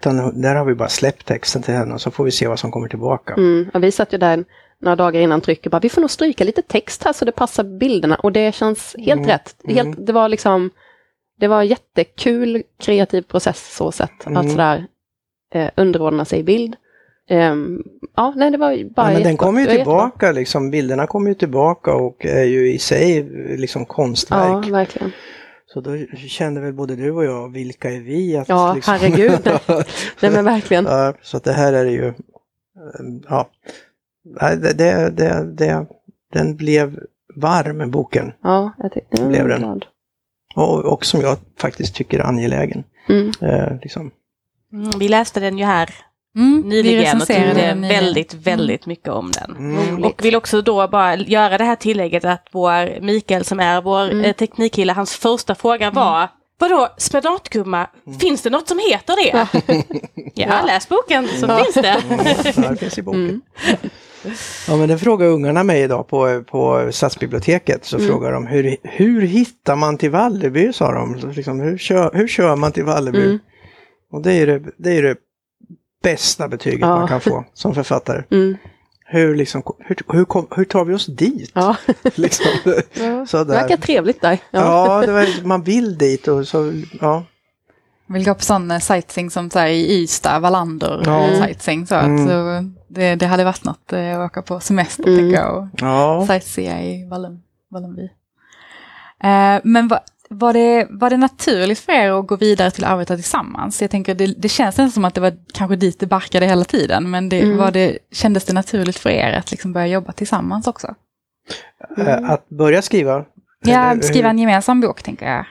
Utan där har vi bara släppt texten till henne och så får vi se vad som kommer tillbaka. Mm. Och vi satt ju där några dagar innan tryck och bara, vi får nog stryka lite text här så det passar bilderna. Och det känns helt Mm. rätt. Helt, det var liksom, det var jättekul kreativ process så sett. Mm. Att sådär eh, underordna sig i bild. Ehm, ja, nej det var bara Ja, men den kommer ju jättebra. tillbaka, liksom, bilderna kommer ju tillbaka och är ju i sig liksom Ja, konstverk. verkligen. Så då kände väl både du och jag, vilka är vi? Att, Ja, liksom... herregud. Nej men verkligen. ja, så att det här är ju, eh, ja, Nej, det, det, det, det, den blev varm, boken. Ja, jag tyckte jag Blev den? glad. och, och som jag faktiskt tycker är angelägen. Mm. Eh, liksom. Mm, vi läste den ju här Mm, nyligen och tyckte den nyligen. väldigt, väldigt mycket om den. Mm. Och vill också då bara göra det här tillägget att vår Mikael som är vår Mm. eh, teknikkille, hans första fråga var Vadå, spenatgumma, finns det något som heter det? ja, läs boken så finns det. Ja, det finns i boken. Mm. Ja, men det frågar ungarna mig idag på, på stadsbiblioteket. Så Mm. frågar de hur, hur hittar man till Valleby, sa de. Liksom, hur, kör, hur kör man till Valleby? Mm. Och det är det, det är det bästa betyget Ja. man kan få som författare. Mm. Hur, liksom, hur, hur, kom, hur tar vi oss dit? Ja. Liksom. Ja. Sådär. Det verkar trevligt där. Ja. Ja, det var, man vill dit och så, ja. Vill gå på sån eh, sightseeing som så här, i Ystad, Wallander Ja. eh, sightseeing. Så, Mm. så det, det hade varit något eh, att åka på semester Mm. tänker jag. Och ja. sightsea i Wallen, Wallenby. Eh, men va, var, det, var det naturligt för er att gå vidare till att arbeta tillsammans? Jag tänker det, det känns nästan som att det var kanske dit det barkade hela tiden. Men det, Mm. var det, kändes det naturligt för er att liksom börja jobba tillsammans också? Eh, Att börja skriva. Ja, skriva en gemensam bok tänker jag.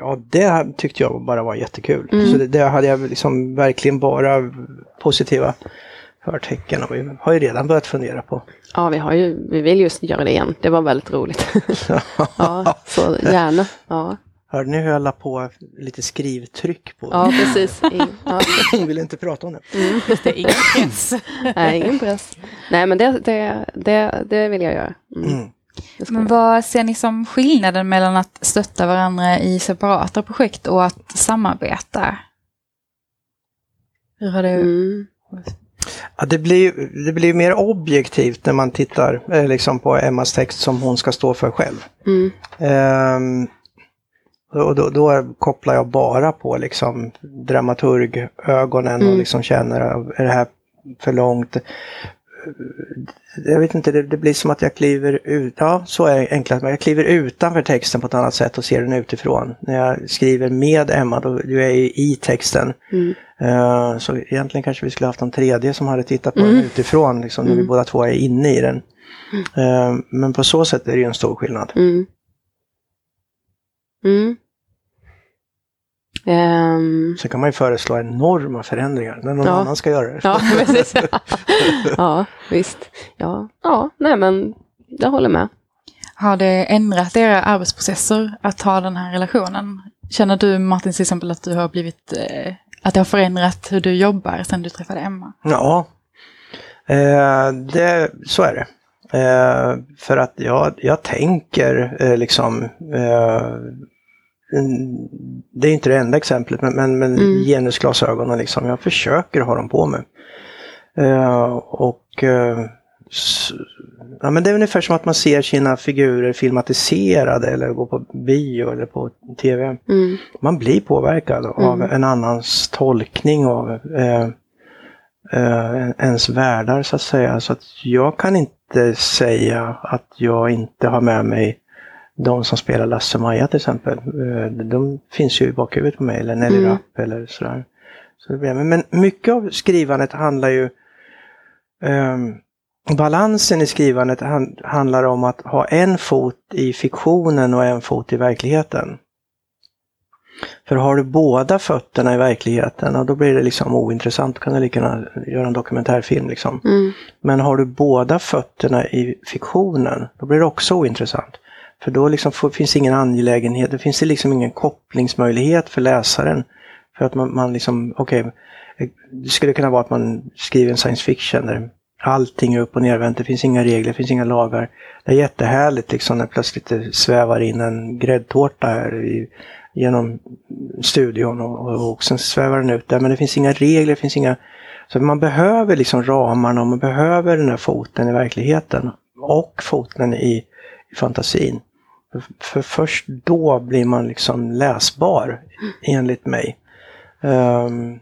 Ja, det tyckte jag bara var jättekul. Mm. Så det, det hade jag liksom verkligen bara positiva förtecken och vi har ju redan börjat fundera på. Ja, vi, har ju, vi vill just göra det igen. Det var väldigt roligt. ja, så gärna. Ja, Hörde ni hur jag la på lite skrivtryck på ja precis. I, ja. Hon ville inte prata om det. Det är ingen press. Nej, ingen press. Nej, men det, det, det, det vill jag göra. Mm. Mm. Men vad ser ni som skillnaden mellan att stötta varandra i separata projekt och att samarbeta? Hur har det... Ja, det, blir, det blir mer objektivt när man tittar eh, liksom på Emmas text som hon ska stå för själv. Mm. Ehm, och då, då kopplar jag bara på liksom dramaturgögonen och Mm. liksom känner, är det här för långt? Jag vet inte, det, det blir som att jag kliver ut, ja så är det enklast, men jag kliver utanför texten på ett annat sätt och ser den utifrån. När jag skriver med Emma, då då är jag ju i texten. Mm. Eh, så egentligen kanske vi skulle haft en tredje som hade tittat på den Mm. utifrån, liksom, när vi båda två är inne i den. Eh, men på så sätt är det ju en stor skillnad. Mm. Mm. Ehm, Så kan man ju föreslå enorma förändringar när någon Ja. annan ska göra det. ja, precis. ja, visst. Ja, ja, nej men jag håller med. Har det ändrat era arbetsprocesser att ha den här relationen? Känner du Martin till exempel att du har blivit, eh, att det har förändrat hur du jobbar sedan du träffade Emma? Ja, eh, det, så är det. Eh, för att jag, jag tänker eh, liksom, eh, mm, det är inte det enda exemplet, men, men, men Mm. genusglasögonen liksom, jag försöker ha dem på mig. Eh, och eh, ja, men det är ungefär som att man ser sina figurer filmatiserade eller går på bio eller på tv. Mm. Man blir påverkad av Mm. en annans tolkning av eh, eh, ens världar så att säga. Så att jag kan inte säga att jag inte har med mig de som spelar Lasse och Maja till exempel. Eh, de finns ju i bakhuvudet på mig, eller Nelly Mm. Rapp eller sådär. Så det blir, men, mycket av skrivandet handlar ju ehm, Balansen i skrivandet han, handlar om att ha en fot i fiktionen och en fot i verkligheten. För har du båda fötterna i verkligheten, då blir det liksom ointressant. Då kan du lika gärna göra en dokumentärfilm. Liksom. Mm. Men har du båda fötterna i fiktionen, då blir det också ointressant. För då liksom får, finns ingen angelägenhet, det finns det liksom ingen kopplingsmöjlighet för läsaren. För att man, man liksom, okej, det skulle kunna vara att man skriver en science fiction där allting är upp och nervänt, det finns inga regler, det finns inga lagar. Det är jättehärligt liksom när plötsligt det svävar in en gräddtårta här i, genom studion och, och, och sen svävar den ut där. Men det finns inga regler, det finns inga... Så man behöver liksom ramarna och man behöver den här foten i verkligheten. Och foten i, i fantasin. För, för först då blir man liksom läsbar, enligt mig. Um,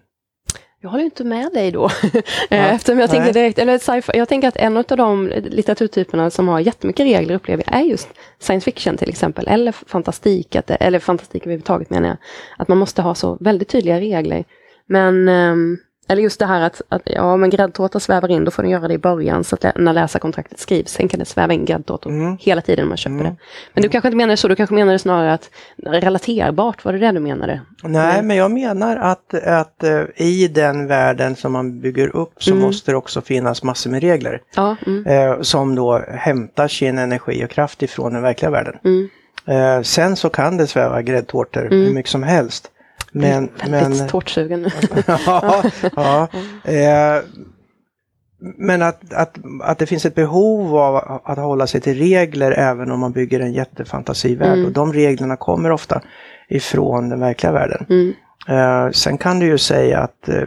jag håller inte med dig då. Ja, Eftersom jag tänker direkt, eller jag tänker att en av de litteraturtyperna som har jättemycket regler upplever jag är just science fiction till exempel, eller fantastik, att, eller fantastik överhuvudtaget menar jag. Att man måste ha så väldigt tydliga regler. Men ehm, eller just det här att, att ja, men gräddtårta svävar in, då får den göra det i början så att när läsarkontraktet skrivs, sen kan det sväva in gräddtårtor Mm. hela tiden när man köper Mm. det. Men du kanske inte menar så, du kanske menar det snarare att relaterbart, var det det du menade? Nej, men jag menar att, att eh, i den världen som man bygger upp så Mm. måste det också finnas massor med regler. Ja, mm, Eh, som då hämtar sin energi och kraft ifrån den verkliga världen. mm, Eh, sen så kan det sväva gräddtårtor Mm. hur mycket som helst. Men, väldigt men, tårtsugen nu. ja, ja. Eh, men att, att, att det finns ett behov av att hålla sig till regler även om man bygger en jättefantasivärld. Mm. Och de reglerna kommer ofta ifrån den verkliga världen. Mm, Eh, sen kan du ju säga att eh,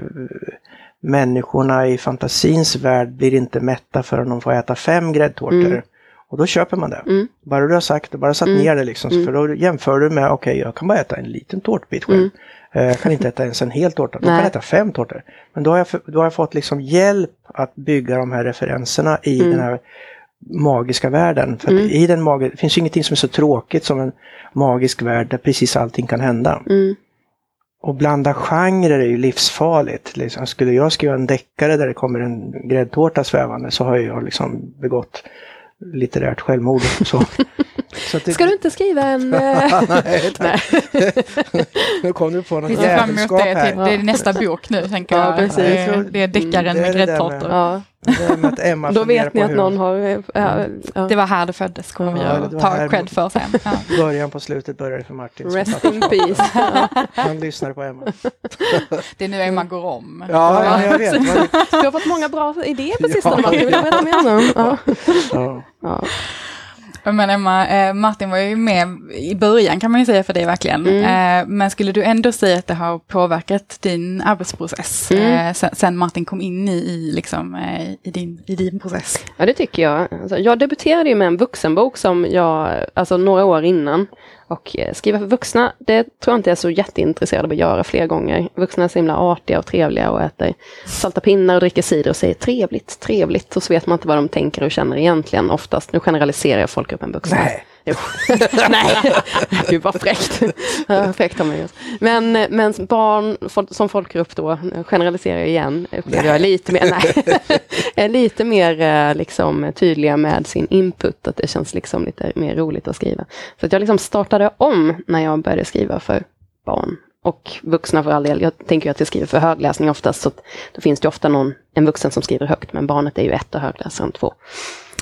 människorna i fantasins värld blir inte mätta förrän de får äta fem gräddtårtor. Mm. Och då köper man det. Mm. Bara du har sagt det, bara satt Mm. ner det liksom. Mm. För då jämför du med, okej jag kan bara äta en liten tårtbit själv. Eh, Jag kan inte äta ens en hel tårta, då kan jag äta fem tårtor. Men då har jag, då har jag fått liksom hjälp att bygga de här referenserna i Mm. den här magiska världen. För Mm. i den magi- det finns ju ingenting som är så tråkigt som en magisk värld där precis allting kan hända. mm, Och blanda genrer är ju livsfarligt. Liksom, skulle jag skriva en deckare där det kommer en gräddtårta svävande så har jag liksom begått litterärt självmord. Så. Så att det, Ska du inte skriva en... eh, Nej, nu kom du på något Vi ser fram emot jävelskap det, till, här. det är nästa bok nu, tänker Ja, jag. precis. Det, det är deckaren Mm, det är med gräddtårtor. ja, är då vet ni att hur- någon har... eh, ja, ja. Det var här det föddes, kommer vi att ta cred för sen. Ja. Början på slutet började för Martin. Rest in peace. Han lyssnade på Emma. Det är nu Emma går om. Ja, ja jag vet. Du har fått många bra idéer på Ja. sistone, Martin. Vill du berätta mer om? Ja. Men Emma, eh, Martin var ju med i början kan man ju säga för dig verkligen. Mm. Eh, men skulle du ändå säga att det har påverkat din arbetsprocess Mm. eh, sen, sen Martin kom in i, i, liksom, eh, i, din, i din process? Ja, det tycker jag. Alltså, jag debuterade ju med en vuxenbok som jag, alltså några år innan. Och eh, skriva för vuxna, det tror jag inte jag är så jätteintresserad av att göra fler gånger. Vuxna är så himla artiga och trevliga och äter salta pinnar och dricker cider och säger trevligt, trevligt. Och så vet man inte vad de tänker och känner egentligen oftast. Nu generaliserar jag folkgruppen vuxna. Nej. Jo. Nej, gud vad fräckt. Fräckt av mig. Men, men barn som folkgrupp då, generaliserar jag igen, upplever jag lite mer, nej, är lite mer eh, liksom, tydliga med sin input, att det känns liksom lite mer roligt att skriva. Så att jag liksom startade om när jag började skriva för barn och vuxna för all del. Jag tänker att jag skriver för högläsning oftast, så då finns det ofta någon, en vuxen som skriver högt, men barnet är ju ett och högläsaren två.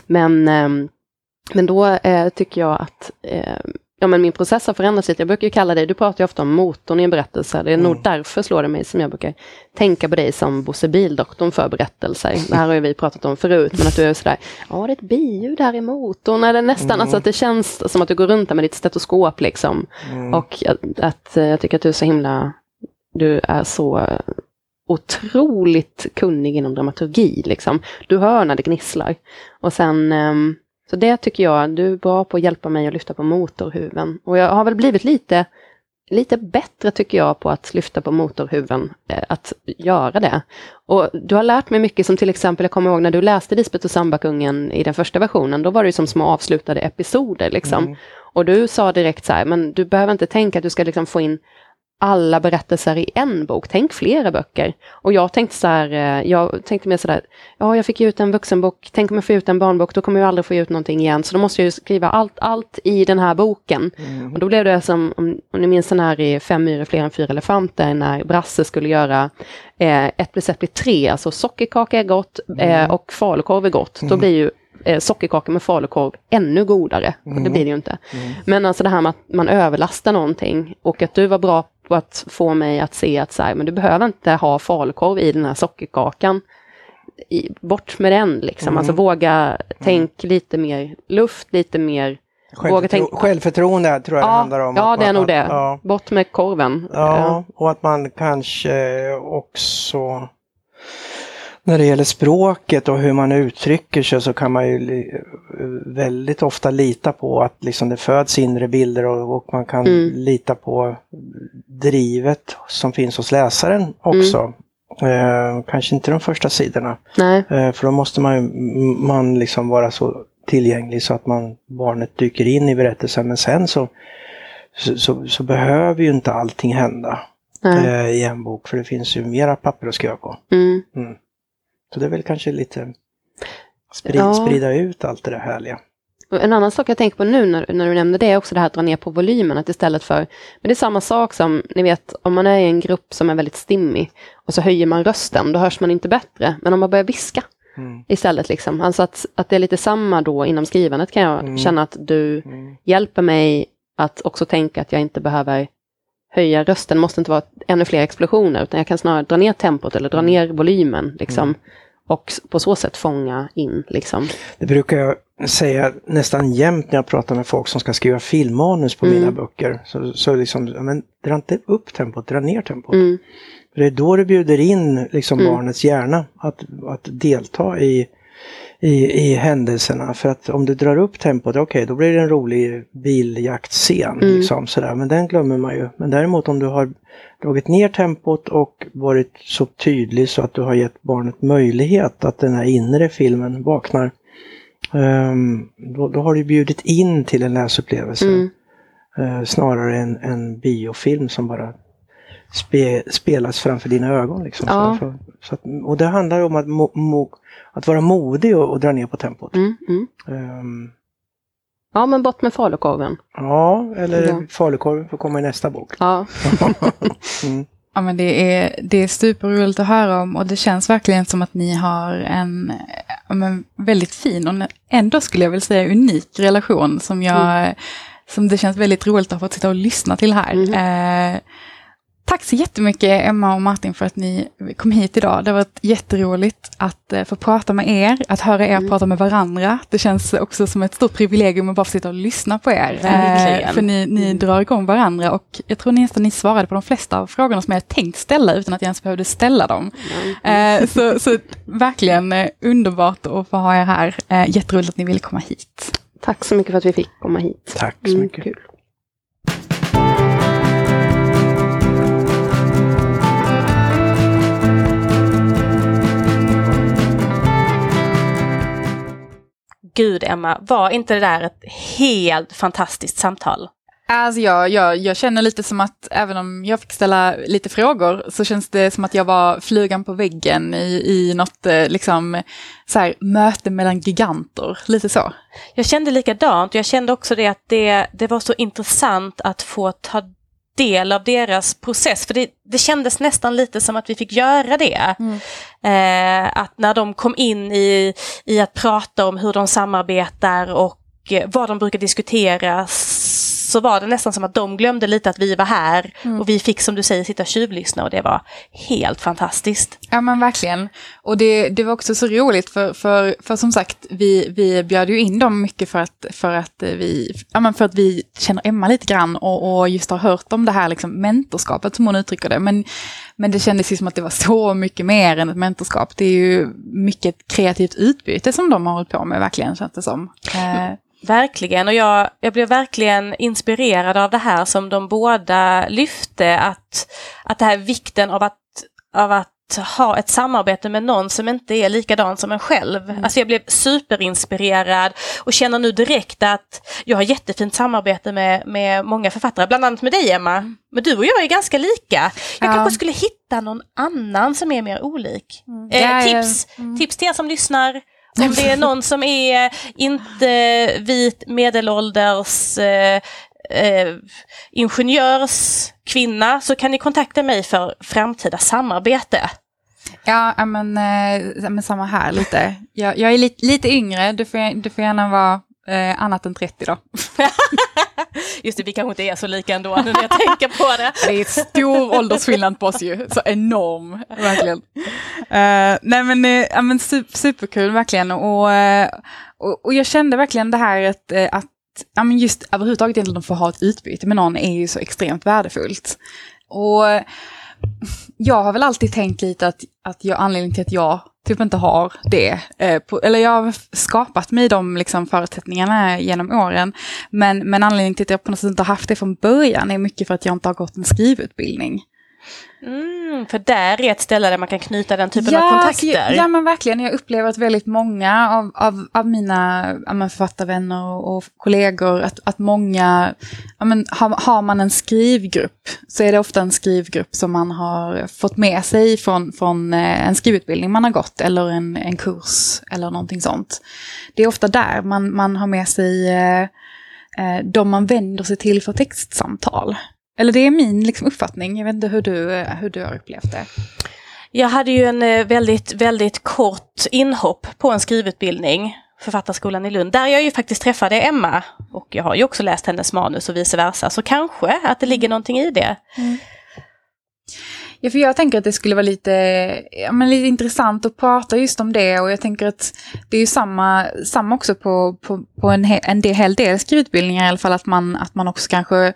Men ehm, men då eh, tycker jag att eh, ja, men min process har förändrats lite. Jag brukar ju kalla dig, du pratar ju ofta om motorn i en berättelse. Det är nog Mm. därför slår det mig som jag brukar tänka på dig som Bosse Bildoktorn för berättelser. Det här har ju vi pratat om förut, men att du är sådär, ja det är ett biljud här i motorn, eller nästan, Mm. alltså att det känns som att du går runt där med ditt stetoskop liksom. Mm. Och att, att eh, jag tycker att du är så himla, du är så otroligt kunnig inom dramaturgi liksom. Du hör när det gnisslar. Och sen, ehm, så det tycker jag, du är bra på att hjälpa mig att lyfta på motorhuven. Och jag har väl blivit lite, lite bättre tycker jag på att lyfta på motorhuven, eh, att göra det. Och du har lärt mig mycket som till exempel, jag kommer ihåg när du läste Lisbeth och Sambakungen i den första versionen, då var det som små avslutade episoder liksom. Mm. Och du sa direkt så här, men du behöver inte tänka att du ska liksom få in alla berättelser i en bok, tänk flera böcker. Och jag tänkte så här, eh, jag tänkte mer sådär, ja jag fick ju ut en vuxenbok, tänk om jag får ut en barnbok, då kommer jag aldrig få ut någonting igen, så då måste jag ju skriva allt, allt i den här boken. Mm. Och då blev det som, om, om ni minns den här i Fem myror fler än fyra elefanter, när Brasse skulle göra eh, ett plus ett blir tre, alltså sockerkaka är gott eh, och falukorv är gott. Då blir ju eh, sockerkaka med falukorv ännu godare. Och det blir det ju inte. Men alltså det här med att man överlastar någonting och att du var bra på att få mig att se att så här, men du behöver inte ha falukorv i den här sockerkakan. I, bort med den liksom, Mm. alltså våga tänk lite mer luft, lite mer våga Självförtro- tänka. Självförtroende tror jag det Ja, handlar om. ja det är nog det. Ja, Bort med korven. ja, och att man kanske också när det gäller språket och hur man uttrycker sig så kan man ju väldigt ofta lita på att liksom det föds inre bilder och, och man kan Mm. lita på drivet som finns hos läsaren också. Eh, kanske inte de första sidorna. Nej. Eh, för då måste man, man liksom vara så tillgänglig så att man, barnet dyker in i berättelsen. Men sen så, så, så, så behöver ju inte allting hända. Eh, i en bok, för det finns ju mera papper att skriva på. Mm. Mm. Så det är väl kanske lite sprid, Ja. sprida ut allt det där härliga. En annan sak jag tänker på nu när, när du nämnde det är också det här att dra ner på volymen, att istället för, men det är samma sak som, ni vet, om man är i en grupp som är väldigt stimmig och så höjer man rösten, då hörs man inte bättre. Men om man börjar viska Mm. istället, liksom, alltså att, att det är lite samma då inom skrivandet kan jag Mm. känna att du Mm. hjälper mig att också tänka att jag inte behöver höja rösten, måste inte vara ännu fler explosioner, utan jag kan snarare dra ner tempot eller dra Mm. ner volymen, liksom. Och på så sätt fånga in, liksom. Det brukar jag säga nästan jämt när jag pratar med folk som ska skriva filmmanus på Mm. mina böcker. Så, så liksom, men dra inte upp tempot, dra ner tempot. Mm. För det är då du bjuder in liksom Mm. barnets hjärna att, att delta i, i, i händelserna. För att om du drar upp tempot, okej då blir det en rolig biljaktscen. Mm. Liksom, sådär. Men den glömmer man ju. Men däremot om du har dragit ner tempot och varit så tydlig så att du har gett barnet möjlighet att den här inre filmen vaknar. ehm, då, då har du bjudit in till en läsupplevelse. Mm. Eh, snarare än en biofilm som bara spe, spelas framför dina ögon. Liksom. Ja. Så, så att, och det handlar om att, mo, mo, att vara modig och, och dra ner på tempot. Mm. Mm. Ehm, Ja, men bort med falukorven. ja, eller Ja. falukorven får komma i nästa bok. Ja. mm. Ja, men det, är, det är superroligt att höra om och det känns verkligen som att ni har en men, väldigt fin och ändå skulle jag vilja säga unik relation som, jag, som det känns väldigt roligt att ha fått sitta och lyssna till här. Mhm. Eh, tack så jättemycket Emma och Martin för att ni kom hit idag. Det har varit jätteroligt att eh, få prata med er, att höra er Mm. prata med varandra. Det känns också som ett stort privilegium att bara få sitta och lyssna på er. Verkligen. Eh, för ni, ni drar igång varandra och jag tror nästan ni svarade på de flesta av frågorna som jag tänkt ställa utan att jag ens behövde ställa dem. Eh, så, så verkligen underbart att få ha er här. Jätteroligt att ni ville komma hit. Tack så mycket för att vi fick komma hit. Tack så Mm, mycket. kul. Gud Emma, var inte det där ett helt fantastiskt samtal? Alltså jag, jag, jag känner lite som att även om jag fick ställa lite frågor så känns det som att jag var flugan på väggen i, i något eh, liksom, så här, möte mellan giganter. Lite så. Jag kände likadant. Jag kände också det att det, det var så intressant att få ta del av deras process. För det, det kändes nästan lite som att vi fick göra det. Eh, att när de kom in i, i att prata om hur de samarbetar och eh, vad de brukar diskutera så var det nästan som att de glömde lite att vi var här och vi fick som du säger sitta och tjuvlyssna och det var helt fantastiskt. Ja men verkligen. Och det, det var också så roligt för, för, för som sagt, vi, vi bjöd ju in dem mycket för att, för att, vi, ja, men för att vi känner Emma lite grann och, och just har hört om det här liksom mentorskapet som hon uttrycker det. Men, men det kändes ju som att det var så mycket mer än ett mentorskap. Det är ju mycket kreativt utbyte som de har hållit på med verkligen känns det som. Eh, Verkligen, och jag, jag blev verkligen inspirerad av det här som de båda lyfte, att, att det här vikten av att, av att ha ett samarbete med någon som inte är likadan som en själv. Alltså jag blev superinspirerad och känner nu direkt att jag har jättefint samarbete med, med många författare, bland annat med dig Emma. Men du och jag är ganska lika. Jag Ja. kanske skulle hitta någon annan som är mer olik. Eh, Ja, ja. tips, tips till er som lyssnar. Om det är någon som är inte vit medelålders eh, eh, ingenjörskvinna så kan ni kontakta mig för framtida samarbete. Ja, men, eh, men samma här lite. Jag, jag är lite, lite yngre, du får, du får gärna vara eh, annat än 30 då. Just det, vi kanske inte är så lika ändå när jag tänker på det. Det är stor åldersskillnad på oss ju, så enorm, verkligen. Eh, nej men, ja, men super, superkul verkligen och, eh, och, och jag kände verkligen det här att, eh, att ja, men just överhuvudtaget egentligen att få ha ett utbyte med någon är ju så extremt värdefullt. Och eh, jag har väl alltid tänkt lite att, att jag, anledningen till att jag typ inte har det, eh, på, eller jag har skapat mig de liksom, förutsättningarna genom åren, men, men anledningen till att jag på något sätt inte har haft det från början är mycket för att jag inte har gått en skrivutbildning. Mm, för där är ett ställe där man kan knyta den typen ja, av kontakter. Ja, men verkligen. Jag upplever att väldigt många av, av, av mina ja, författarvänner och, och, kollegor, att, att många, ja, men, har, har man en skrivgrupp så är det ofta en skrivgrupp som man har fått med sig från, från eh, en skrivutbildning man har gått eller en, en kurs eller någonting sånt. Det är ofta där man, man har med sig eh, eh de man vänder sig till för textsamtal. Eller det är min liksom, uppfattning, jag vet inte hur du, hur du har upplevt det. Jag hade ju en eh, väldigt, väldigt kort inhopp på en skrivutbildning, Författarskolan i Lund, där jag ju faktiskt träffade Emma. Och jag har ju också läst hennes manus och vice versa, så kanske att det ligger någonting i det. Mm. Ja, för jag tänker att det skulle vara lite, ja, men lite intressant att prata just om det och jag tänker att det är ju samma, samma också på, på, på en, en del, hel del skrivutbildningar i alla fall, att man, att man också kanske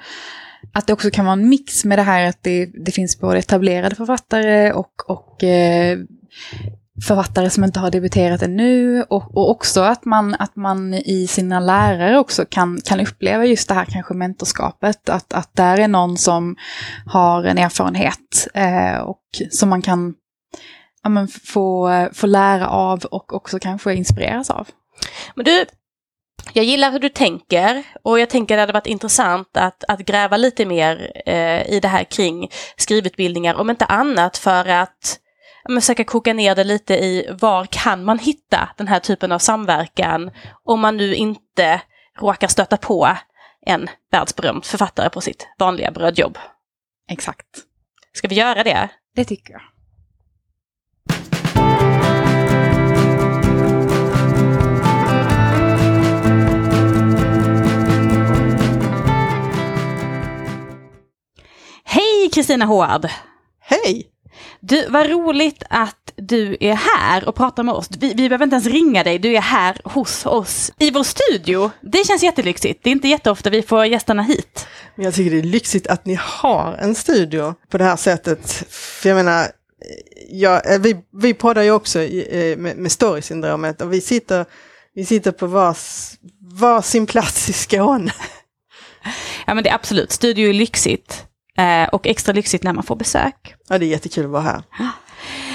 att det också kan vara en mix med det här att det, det finns både etablerade författare och, och eh, författare som inte har debuterat ännu och, och också att man, att man i sina lärare också kan, kan uppleva just det här kanske mentorskapet, att, att där är någon som har en erfarenhet eh, och som man kan ja, men få, få lära av och också kanske inspireras av. Men du, jag gillar hur du tänker och jag tänker att det hade varit intressant att, att gräva lite mer eh, i det här kring skrivutbildningar, om inte annat för att försöka koka ner det lite i var kan man hitta den här typen av samverkan om man nu inte råkar stöta på en världsberömd författare på sitt vanliga brödjobb. Exakt. Ska vi göra det? Det tycker jag. Hej Kristina Håard! Hej! Du, vad roligt att du är här och pratar med oss. Vi, vi behöver inte ens ringa dig, du är här hos oss i vår studio. Det känns jättelyxigt. Det är inte jätteofta vi får gästerna hit. Men jag tycker det är lyxigt att ni har en studio på det här sättet. För jag menar, ja, eh, vi, vi poddar ju också eh, med, med storysyndromet och vi sitter, vi sitter på vars, varsin plats i Skåne. Ja men det är absolut, studio är lyxigt. Eh, och extra lyxigt när man får besök. Ja, det är jättekul att vara här.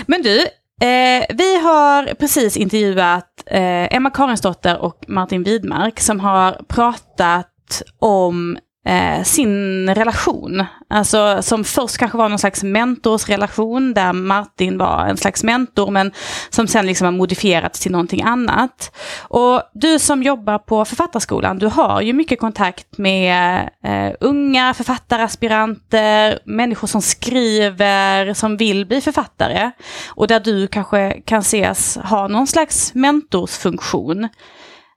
Men du, eh, vi har precis intervjuat eh, Emma Karinsdotter och Martin Widmark som har pratat om eh, sin relation. Alltså som först kanske var någon slags mentorsrelation där Martin var en slags mentor men som sen liksom har modifierats till någonting annat. Och du som jobbar på Författarskolan, du har ju mycket kontakt med eh, unga författaraspiranter, människor som skriver, som vill bli författare. Och där du kanske kan ses ha någon slags mentorsfunktion.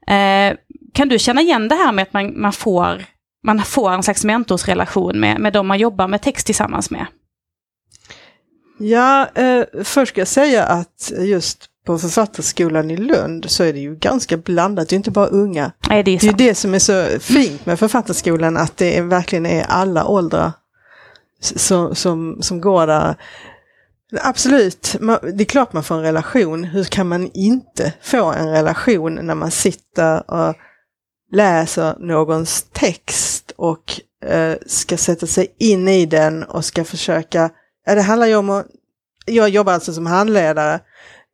Eh, kan du känna igen det här med att man, man får man får en slags mentorsrelation med, med de man jobbar med text tillsammans med? Ja, eh, först ska jag säga att just på Författarskolan i Lund så är det ju ganska blandat, det är inte bara unga. Nej, det, är det är det som är så fint med Författarskolan, att det är, verkligen är alla åldrar som, som, som går där. Absolut, det är klart man får en relation. Hur kan man inte få en relation när man sitter och läser någons text och eh, ska sätta sig in i den och ska försöka, ja det handlar ju om att, jag jobbar alltså som handledare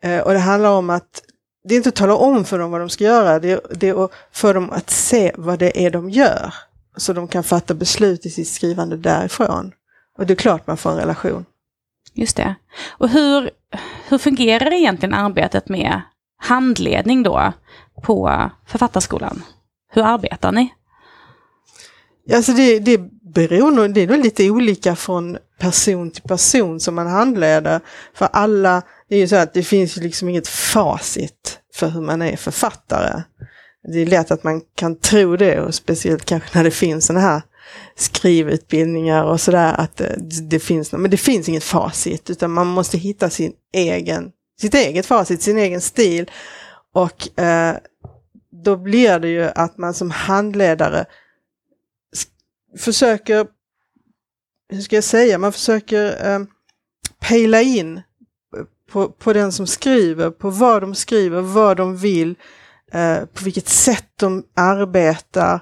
eh, och det handlar om att det är inte att tala om för dem vad de ska göra, det är, det är att få dem att se vad det är de gör. Så de kan fatta beslut i sitt skrivande därifrån. Och det är klart man får en relation. Just det. Och hur, hur fungerar egentligen arbetet med handledning då på Författarskolan? Hur arbetar ni? Alltså det, det beror nog, det är nog lite olika från person till person som man handleder. För alla, det är ju så att det finns ju liksom inget facit för hur man är författare. Det är lätt att man kan tro det och speciellt kanske när det finns sådana här skrivutbildningar och sådär att eh, det, det finns, men det finns inget facit utan man måste hitta sin egen, sitt eget facit, sin egen stil. Och eh, då blir det ju att man som handledare försöker, hur ska jag säga, man försöker eh, pejla in på, på den som skriver, på vad de skriver, vad de vill, eh, på vilket sätt de arbetar.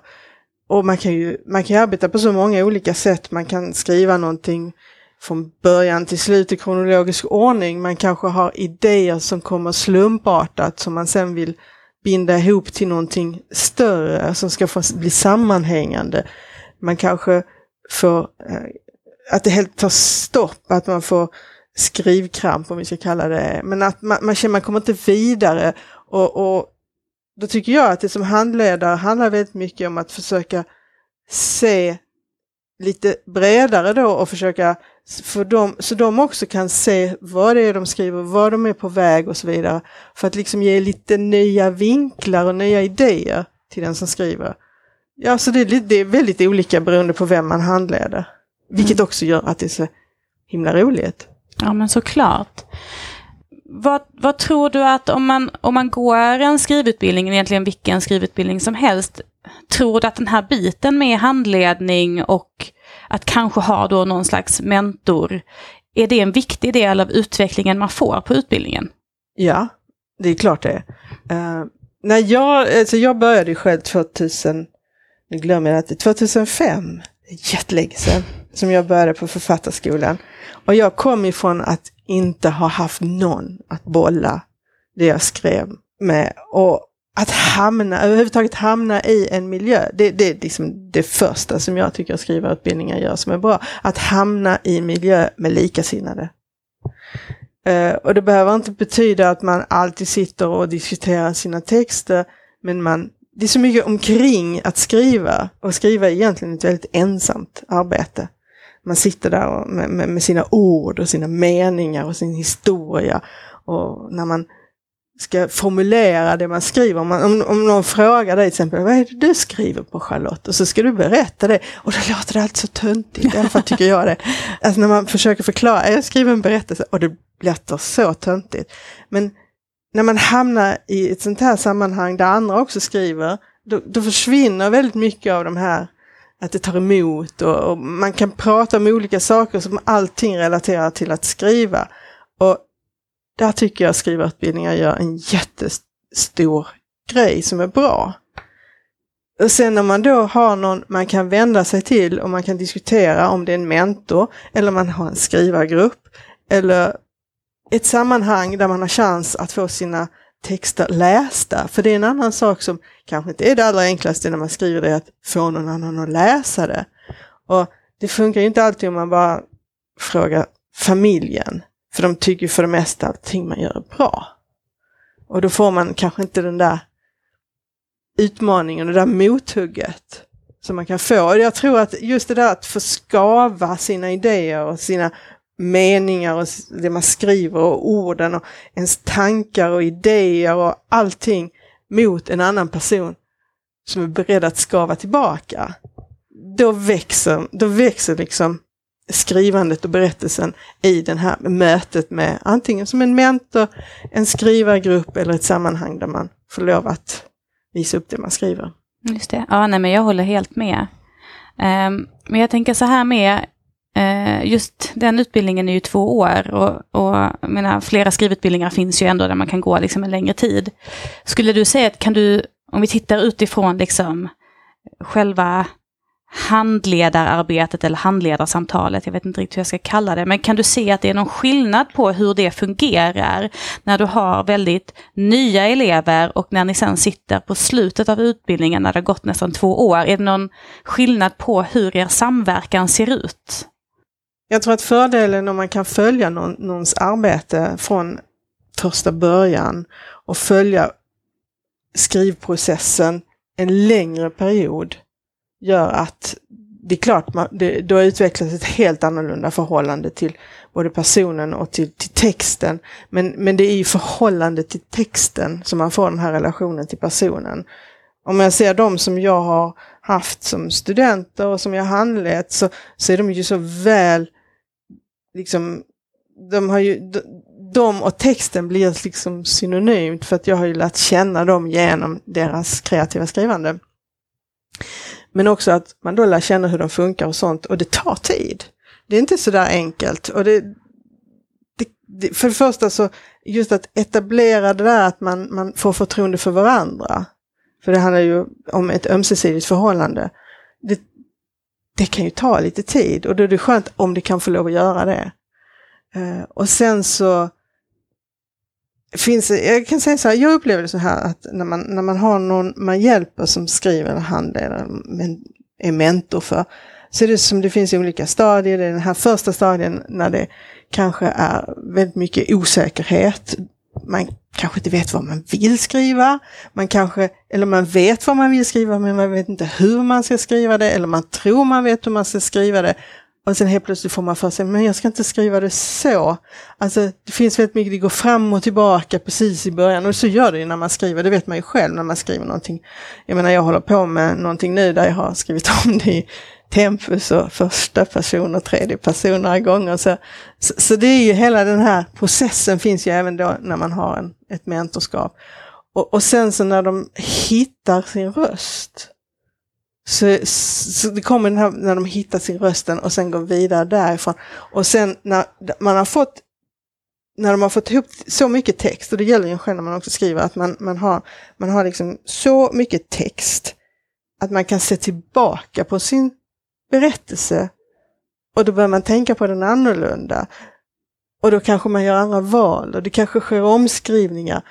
Och man kan ju man kan arbeta på så många olika sätt. Man kan skriva någonting från början till slut i kronologisk ordning. Man kanske har idéer som kommer slumpartat som man sen vill binda ihop till någonting större som ska få bli sammanhängande. Man kanske får, eh, att det helt tar stopp, att man får skrivkramp om vi ska kalla det, men att man, man känner man kommer inte vidare och, och då tycker jag att det som handledare handlar väldigt mycket om att försöka se lite bredare då och försöka för dem, så de också kan se vad det är de skriver, vad de är på väg och så vidare. För att liksom ge lite nya vinklar och nya idéer till den som skriver. Ja, så det är, det är väldigt olika beroende på vem man handleder. Vilket mm. också gör att det är så himla roligt. Ja, men såklart. Vad, vad tror du att om man, om man går en skrivutbildning, egentligen vilken skrivutbildning som helst, tror du att den här biten med handledning och att kanske ha då någon slags mentor, är det en viktig del av utvecklingen man får på utbildningen? Ja, det är klart det är. Uh, när jag, alltså jag började själv 2000, nu glömmer jag att det 2005, jättelänge sedan, som jag började på författarskolan. Och jag kom ifrån att inte ha haft någon att bolla det jag skrev med. Och att hamna, överhuvudtaget hamna i en miljö, det, det är liksom det första som jag tycker skrivarutbildningar gör som är bra. Att hamna i en miljö med likasinnade. Uh, och det behöver inte betyda att man alltid sitter och diskuterar sina texter, men man, det är så mycket omkring att skriva, och skriva är egentligen ett väldigt ensamt arbete. Man sitter där med, med, med sina ord och sina meningar och sin historia. Och när man ska formulera det man skriver. Om, man, om, om någon frågar dig till exempel, vad är det du skriver på Charlotte? Och så ska du berätta det. Och då låter det alltid så töntigt, i alla fall tycker jag det. Alltså när man försöker förklara, jag skriver en berättelse och det låter så töntigt. Men när man hamnar i ett sånt här sammanhang där andra också skriver, då, då försvinner väldigt mycket av de här att det tar emot och, och, man kan prata om olika saker som allting relaterar till att skriva. Och där tycker jag skrivarutbildningar gör en jättestor grej som är bra. Och sen när man då har någon man kan vända sig till och man kan diskutera om det är en mentor eller man har en skrivargrupp eller ett sammanhang där man har chans att få sina texter lästa. För det är en annan sak som kanske inte är det allra enklaste när man skriver det, att få någon annan att läsa det. Och det funkar ju inte alltid om man bara frågar familjen. För de tycker för det mesta allting man gör är bra. Och då får man kanske inte den där utmaningen, det där mothugget som man kan få. Och jag tror att just det där att få skava sina idéer och sina meningar och det man skriver och orden och ens tankar och idéer och allting mot en annan person som är beredd att skava tillbaka. Då växer, då växer liksom skrivandet och berättelsen i det här mötet med antingen som en mentor, en skrivargrupp eller ett sammanhang där man får lov att visa upp det man skriver. Just det, ja nej, men jag håller helt med. Um, men jag tänker så här med, Eh, just den utbildningen är ju två år och, och menar, flera skrivutbildningar finns ju ändå där man kan gå liksom en längre tid. Skulle du säga att kan du, om vi tittar utifrån liksom själva handledararbetet eller handledarsamtalet, jag vet inte riktigt hur jag ska kalla det, men kan du se att det är någon skillnad på hur det fungerar när du har väldigt nya elever och när ni sen sitter på slutet av utbildningen när det har gått nästan två år? Är det någon skillnad på hur er samverkan ser ut? Jag tror att fördelen om man kan följa någon, någons arbete från första början och följa skrivprocessen en längre period gör att det är klart, man, det, då utvecklas ett helt annorlunda förhållande till både personen och till, till texten. Men, men det är i förhållande till texten som man får den här relationen till personen. Om jag ser de som jag har haft som studenter och som jag handlett så, så är de ju så väl, liksom, de har ju, de, de och texten blir liksom synonymt för att jag har ju lärt känna dem genom deras kreativa skrivande. Men också att man då lär känna hur de funkar och sånt och det tar tid. Det är inte sådär enkelt. Och det, det, det, för det första så, just att etablera det där att man, man får förtroende för varandra. För det handlar ju om ett ömsesidigt förhållande. Det, kan ju ta lite tid och då är det skönt om det kan få lov att göra det. Eh, och sen så finns jag kan säga så här, jag upplever det så här att när man, när man har någon man hjälper som skriver eller handleder, men är mentor för, så är det som det finns i olika stadier. Det är den här första stadien när det kanske är väldigt mycket osäkerhet. Man kanske inte vet vad man vill skriva. Man kanske, eller man vet vad man vill skriva men man vet inte hur man ska skriva det. Eller man tror man vet hur man ska skriva det. Och sen helt plötsligt får man för sig, men jag ska inte skriva det så. Alltså det finns väldigt mycket, det går fram och tillbaka precis i början och så gör det ju när man skriver, det vet man ju själv när man skriver någonting. Jag menar jag håller på med någonting nu där jag har skrivit om det i tempus och första person och tredje person några gånger. Så, så, så, det är ju hela den här processen finns ju även då när man har en, ett mentorskap. Och, och sen så när de hittar sin röst, så, så det kommer den här, när de hittar sin rösten och sen går vidare därifrån. Och sen när man har fått när de har fått ihop så mycket text, och det gäller ju själv när man också skriver, att man, man har, man har liksom så mycket text att man kan se tillbaka på sin berättelse och då börjar man tänka på den annorlunda. Och då kanske man gör andra val och det kanske sker omskrivningar.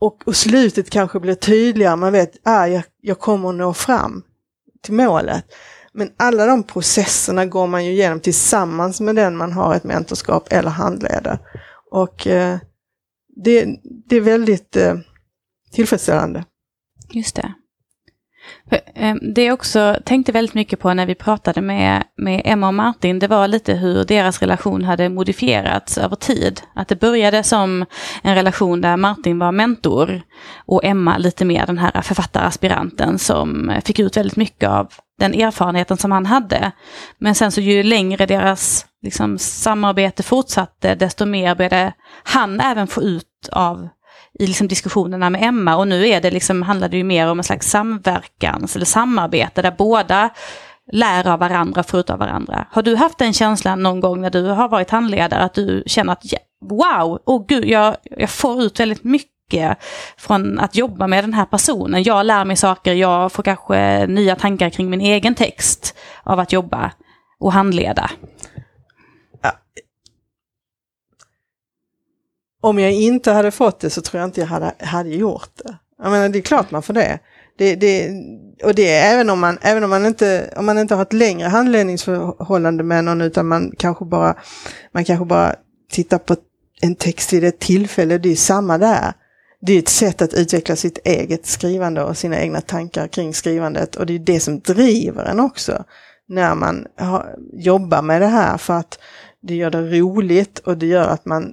Och, och slutet kanske blir tydligare, man vet att ah, jag, jag kommer att nå fram till målet. Men alla de processerna går man ju igenom tillsammans med den man har ett mentorskap eller handleder. Och eh, det, det är väldigt eh, tillfredsställande. Just det. Ehm, det jag också tänkte väldigt mycket på när vi pratade med, med Emma och Martin, det var lite hur deras relation hade modifierats över tid. Att det började som en relation där Martin var mentor och Emma lite mer den här författaraspiranten som fick ut väldigt mycket av den erfarenheten som han hade. Men sen så ju längre deras liksom, samarbete fortsatte, desto mer började han även få ut av i liksom diskussionerna med Emma och nu är det liksom, handlar det ju mer om en slags samverkans eller alltså samarbete där båda lär av varandra, får av varandra. Har du haft den känslan någon gång när du har varit handledare att du känner att wow, oh gud, jag, jag får ut väldigt mycket från att jobba med den här personen. Jag lär mig saker, jag får kanske nya tankar kring min egen text av att jobba och handleda. Om jag inte hade fått det så tror jag inte jag hade, hade gjort det. Jag menar, det är klart man får det. det, det och det är även om man, även om man inte, om man inte har ett längre handledningsförhållande med någon utan man kanske bara, man kanske bara tittar på en text vid ett tillfälle, det är samma där. Det är ett sätt att utveckla sitt eget skrivande och sina egna tankar kring skrivandet och det är det som driver en också när man har, jobbar med det här för att det gör det roligt och det gör att man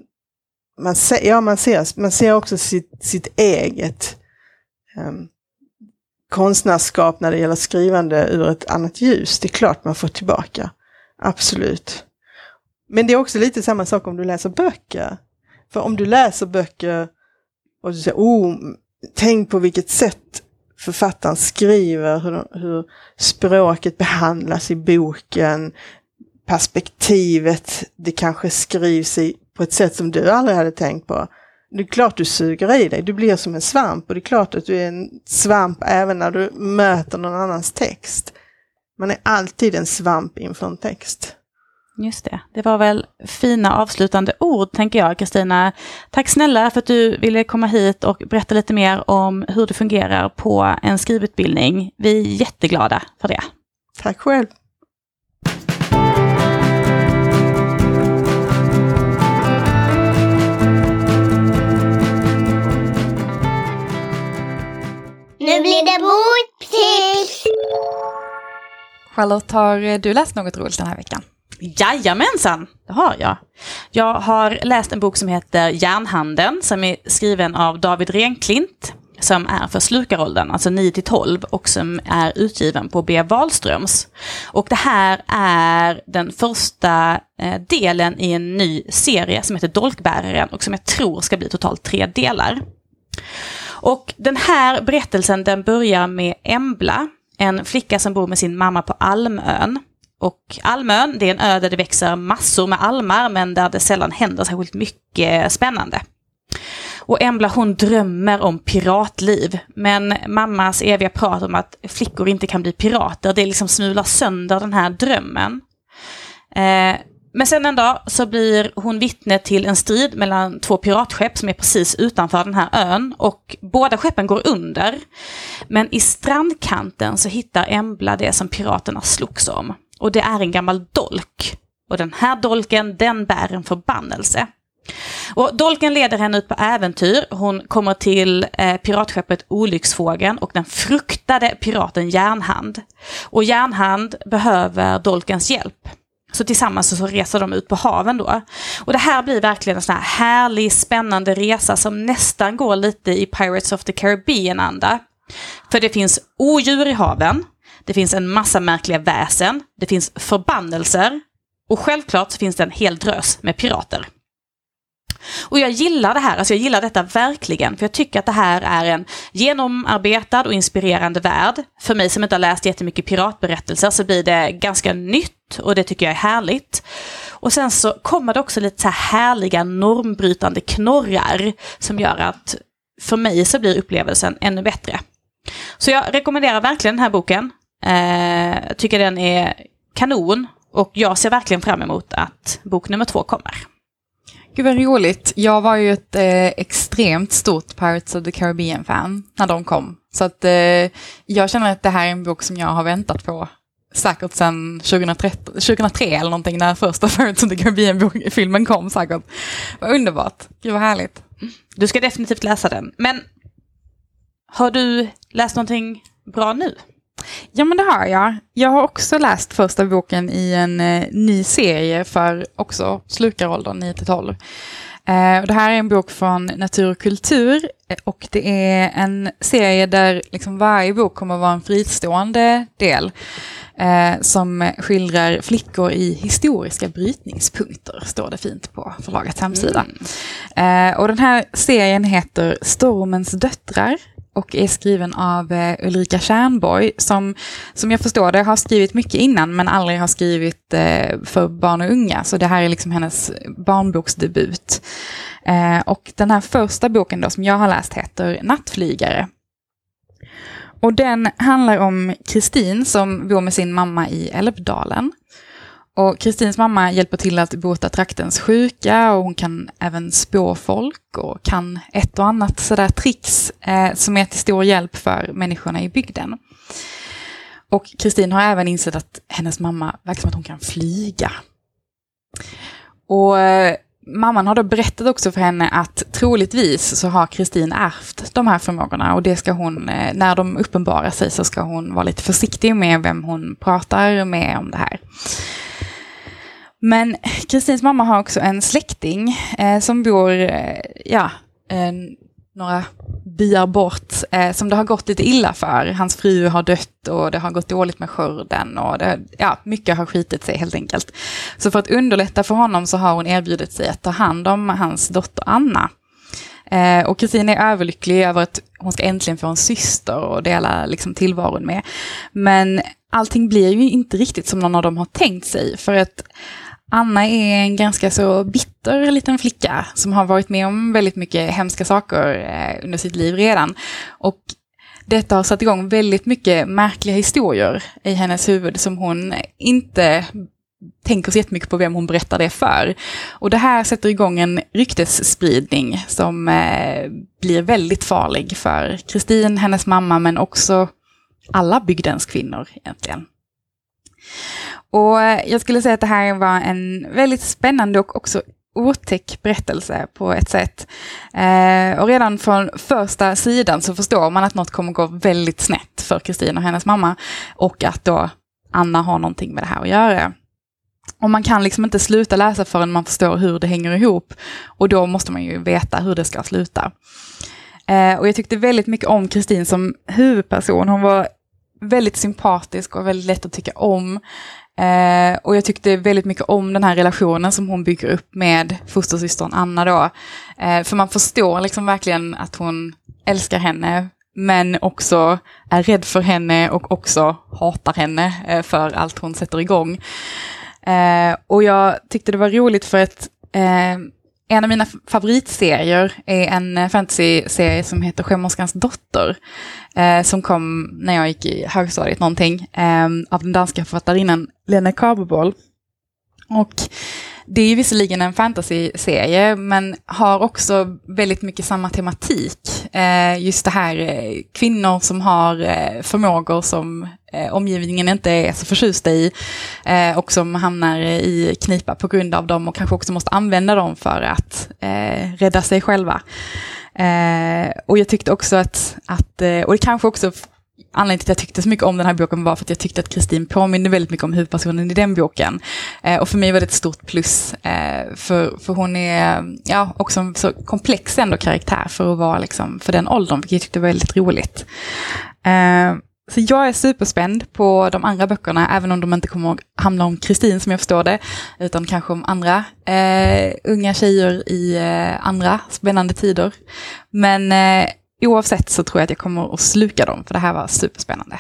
man ser, ja, man ser, man ser också sitt, sitt eget um, konstnärskap när det gäller skrivande ur ett annat ljus. Det är klart man får tillbaka. Absolut. Men det är också lite samma sak om du läser böcker. För om du läser böcker och du säger, oh, tänk på vilket sätt författaren skriver, hur, hur språket behandlas i boken, perspektivet det kanske skrivs i på ett sätt som du aldrig hade tänkt på. Det är klart du suger i dig, du blir som en svamp och det är klart att du är en svamp även när du möter någon annans text. Man är alltid en svamp inför en text. Just det. Det var väl fina avslutande ord, tänker jag, Kristina. Tack snälla för att du ville komma hit och berätta lite mer om hur det fungerar på en skrivutbildning. Vi är jätteglada för det. Tack själv. Nu blir det boktips! Charlotte, har du läst något roligt den här veckan? Jajamensan, det har jag. Jag har läst en bok som heter Järnhandeln som är skriven av David Renklint som är för slukaråldern, alltså 9 till 12 och som är utgiven på B. Wahlströms. Och det här är den första eh, delen i en ny serie som heter Dolkbäraren och som jag tror ska bli totalt tre delar. Och den här berättelsen den börjar med Embla, en flicka som bor med sin mamma på Almön. Och Almön, det är en ö där det växer massor med almar men där det sällan händer särskilt mycket spännande. Och Embla hon drömmer om piratliv. Men mammas eviga prat om att flickor inte kan bli pirater, det liksom smular sönder den här drömmen. Eh, men sen en dag så blir hon vittne till en strid mellan två piratskepp som är precis utanför den här ön och båda skeppen går under. Men i strandkanten så hittar Embla det som piraterna slogs om. Och det är en gammal dolk. Och den här dolken, den bär en förbannelse. Och dolken leder henne ut på äventyr. Hon kommer till eh, piratskeppet Olycksfågeln och den fruktade piraten Järnhand. Och Järnhand behöver dolkens hjälp. Så tillsammans så reser de ut på haven då. Och det här blir verkligen en sån här härlig, spännande resa som nästan går lite i Pirates of the Caribbean-anda. För det finns odjur i haven, det finns en massa märkliga väsen, det finns förbannelser och självklart så finns det en hel drös med pirater. Och jag gillar det här, alltså jag gillar detta verkligen, för jag tycker att det här är en genomarbetad och inspirerande värld. För mig som inte har läst jättemycket piratberättelser så blir det ganska nytt och det tycker jag är härligt. Och sen så kommer det också lite så här härliga normbrytande knorrar som gör att för mig så blir upplevelsen ännu bättre. Så jag rekommenderar verkligen den här boken. Eh, jag tycker den är kanon och jag ser verkligen fram emot att bok nummer två kommer. Gud vad roligt. Jag var ju ett eh, extremt stort Pirates of the Caribbean-fan när de kom. Så att eh, jag känner att det här är en bok som jag har väntat på säkert sedan 2003 eller någonting när första Pirates of the Caribbean-filmen kom säkert. Vad underbart. Gud vad härligt. Du ska definitivt läsa den. Men har du läst någonting bra nu? Ja, men det har jag. Jag har också läst första boken i en eh, ny serie för också slukaråldern 9 12. Eh, det här är en bok från Natur och kultur eh, och det är en serie där liksom varje bok kommer att vara en fristående del eh, som skildrar flickor i historiska brytningspunkter, står det fint på förlagets hemsida. Mm. Eh, och den här serien heter Stormens döttrar och är skriven av eh, Ulrika Tjärnborg som, som jag förstår det, har skrivit mycket innan men aldrig har skrivit eh, för barn och unga. Så det här är liksom hennes barnboksdebut. Eh, och den här första boken då som jag har läst heter Nattflygare. Och den handlar om Kristin som bor med sin mamma i Älvdalen. Och Kristins mamma hjälper till att bota traktens sjuka och hon kan även spå folk och kan ett och annat sådär tricks eh, som är till stor hjälp för människorna i bygden. Och Kristin har även insett att hennes mamma verkar som att hon kan flyga. Och eh, mamman har då berättat också för henne att troligtvis så har Kristin ärvt de här förmågorna och det ska hon, eh, när de uppenbarar sig så ska hon vara lite försiktig med vem hon pratar med om det här. Men Kristins mamma har också en släkting eh, som bor, eh, ja, eh, några byar bort, eh, som det har gått lite illa för. Hans fru har dött och det har gått dåligt med skörden och det, ja, mycket har skitit sig helt enkelt. Så för att underlätta för honom så har hon erbjudit sig att ta hand om hans dotter Anna. Eh, och Kristin är överlycklig över att hon ska äntligen få en syster och dela liksom, tillvaron med. Men allting blir ju inte riktigt som någon av dem har tänkt sig. För att Anna är en ganska så bitter liten flicka som har varit med om väldigt mycket hemska saker eh, under sitt liv redan. Och detta har satt igång väldigt mycket märkliga historier i hennes huvud som hon inte tänker så jättemycket på vem hon berättar det för. Och det här sätter igång en ryktesspridning som eh, blir väldigt farlig för Kristin, hennes mamma, men också alla bygdens kvinnor egentligen. Och eh, jag skulle säga att det här var en väldigt spännande och också otäck berättelse på ett sätt. Eh, och redan från första sidan så förstår man att något kommer gå väldigt snett för Kristin och hennes mamma. Och att då Anna har någonting med det här att göra. Och man kan liksom inte sluta läsa förrän man förstår hur det hänger ihop. Och då måste man ju veta hur det ska sluta. Eh, och jag tyckte väldigt mycket om Kristin som huvudperson. Hon var väldigt sympatisk och väldigt lätt att tycka om. Eh, och jag tyckte väldigt mycket om den här relationen som hon bygger upp med fostersystern Anna då. Eh, för man förstår liksom verkligen att hon älskar henne, men också är rädd för henne och också hatar henne eh, för allt hon sätter igång. Eh, och jag tyckte det var roligt för att eh, en av mina favoritserier är en eh, fantasy-serie som heter Sjömånskans dotter. Eh, som kom när jag gick i högstadiet någonting. Eh, av den danska författarinnan Lena Kaberbol. Och det är ju visserligen en fantasy-serie, men har också väldigt mycket samma tematik. Eh, just det här eh, kvinnor som har eh, förmågor som eh, omgivningen inte är så förtjusta i eh, och som hamnar i knipa på grund av dem och kanske också måste använda dem för att eh, rädda sig själva. Eh, och jag tyckte också att, att eh, och det kanske också anledningen till att jag tyckte så mycket om den här boken var för att jag tyckte att Kristin påminner väldigt mycket om huvudpersonen i den boken. Eh, och för mig var det ett stort plus, eh, för, för hon är ja, också en så komplex ändå karaktär för att vara liksom, för den åldern, vilket jag tyckte var väldigt roligt. Eh, så jag är superspänd på de andra böckerna, även om de inte kommer att handla om Kristin som jag förstår det, utan kanske om andra eh, unga tjejer i eh, andra spännande tider. Men eh, oavsett så tror jag att jag kommer att sluka dem, för det här var superspännande.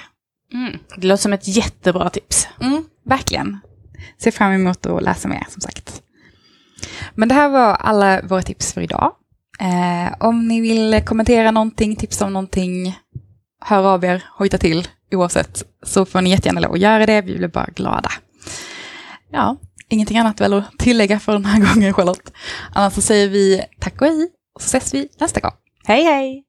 Mm. Det låter som ett jättebra tips. Mm, verkligen. Ser fram emot att läsa mer, som sagt. Men det här var alla våra tips för idag. Eh, om ni vill kommentera någonting, tipsa om någonting, hör av er, hojta till, oavsett, så får ni jättegärna lov att göra det. Vi blir bara glada. Ja, ingenting annat väl att tillägga för den här gången, Charlotte. Annars så säger vi tack och hej, och så ses vi nästa gång. Hej, hej!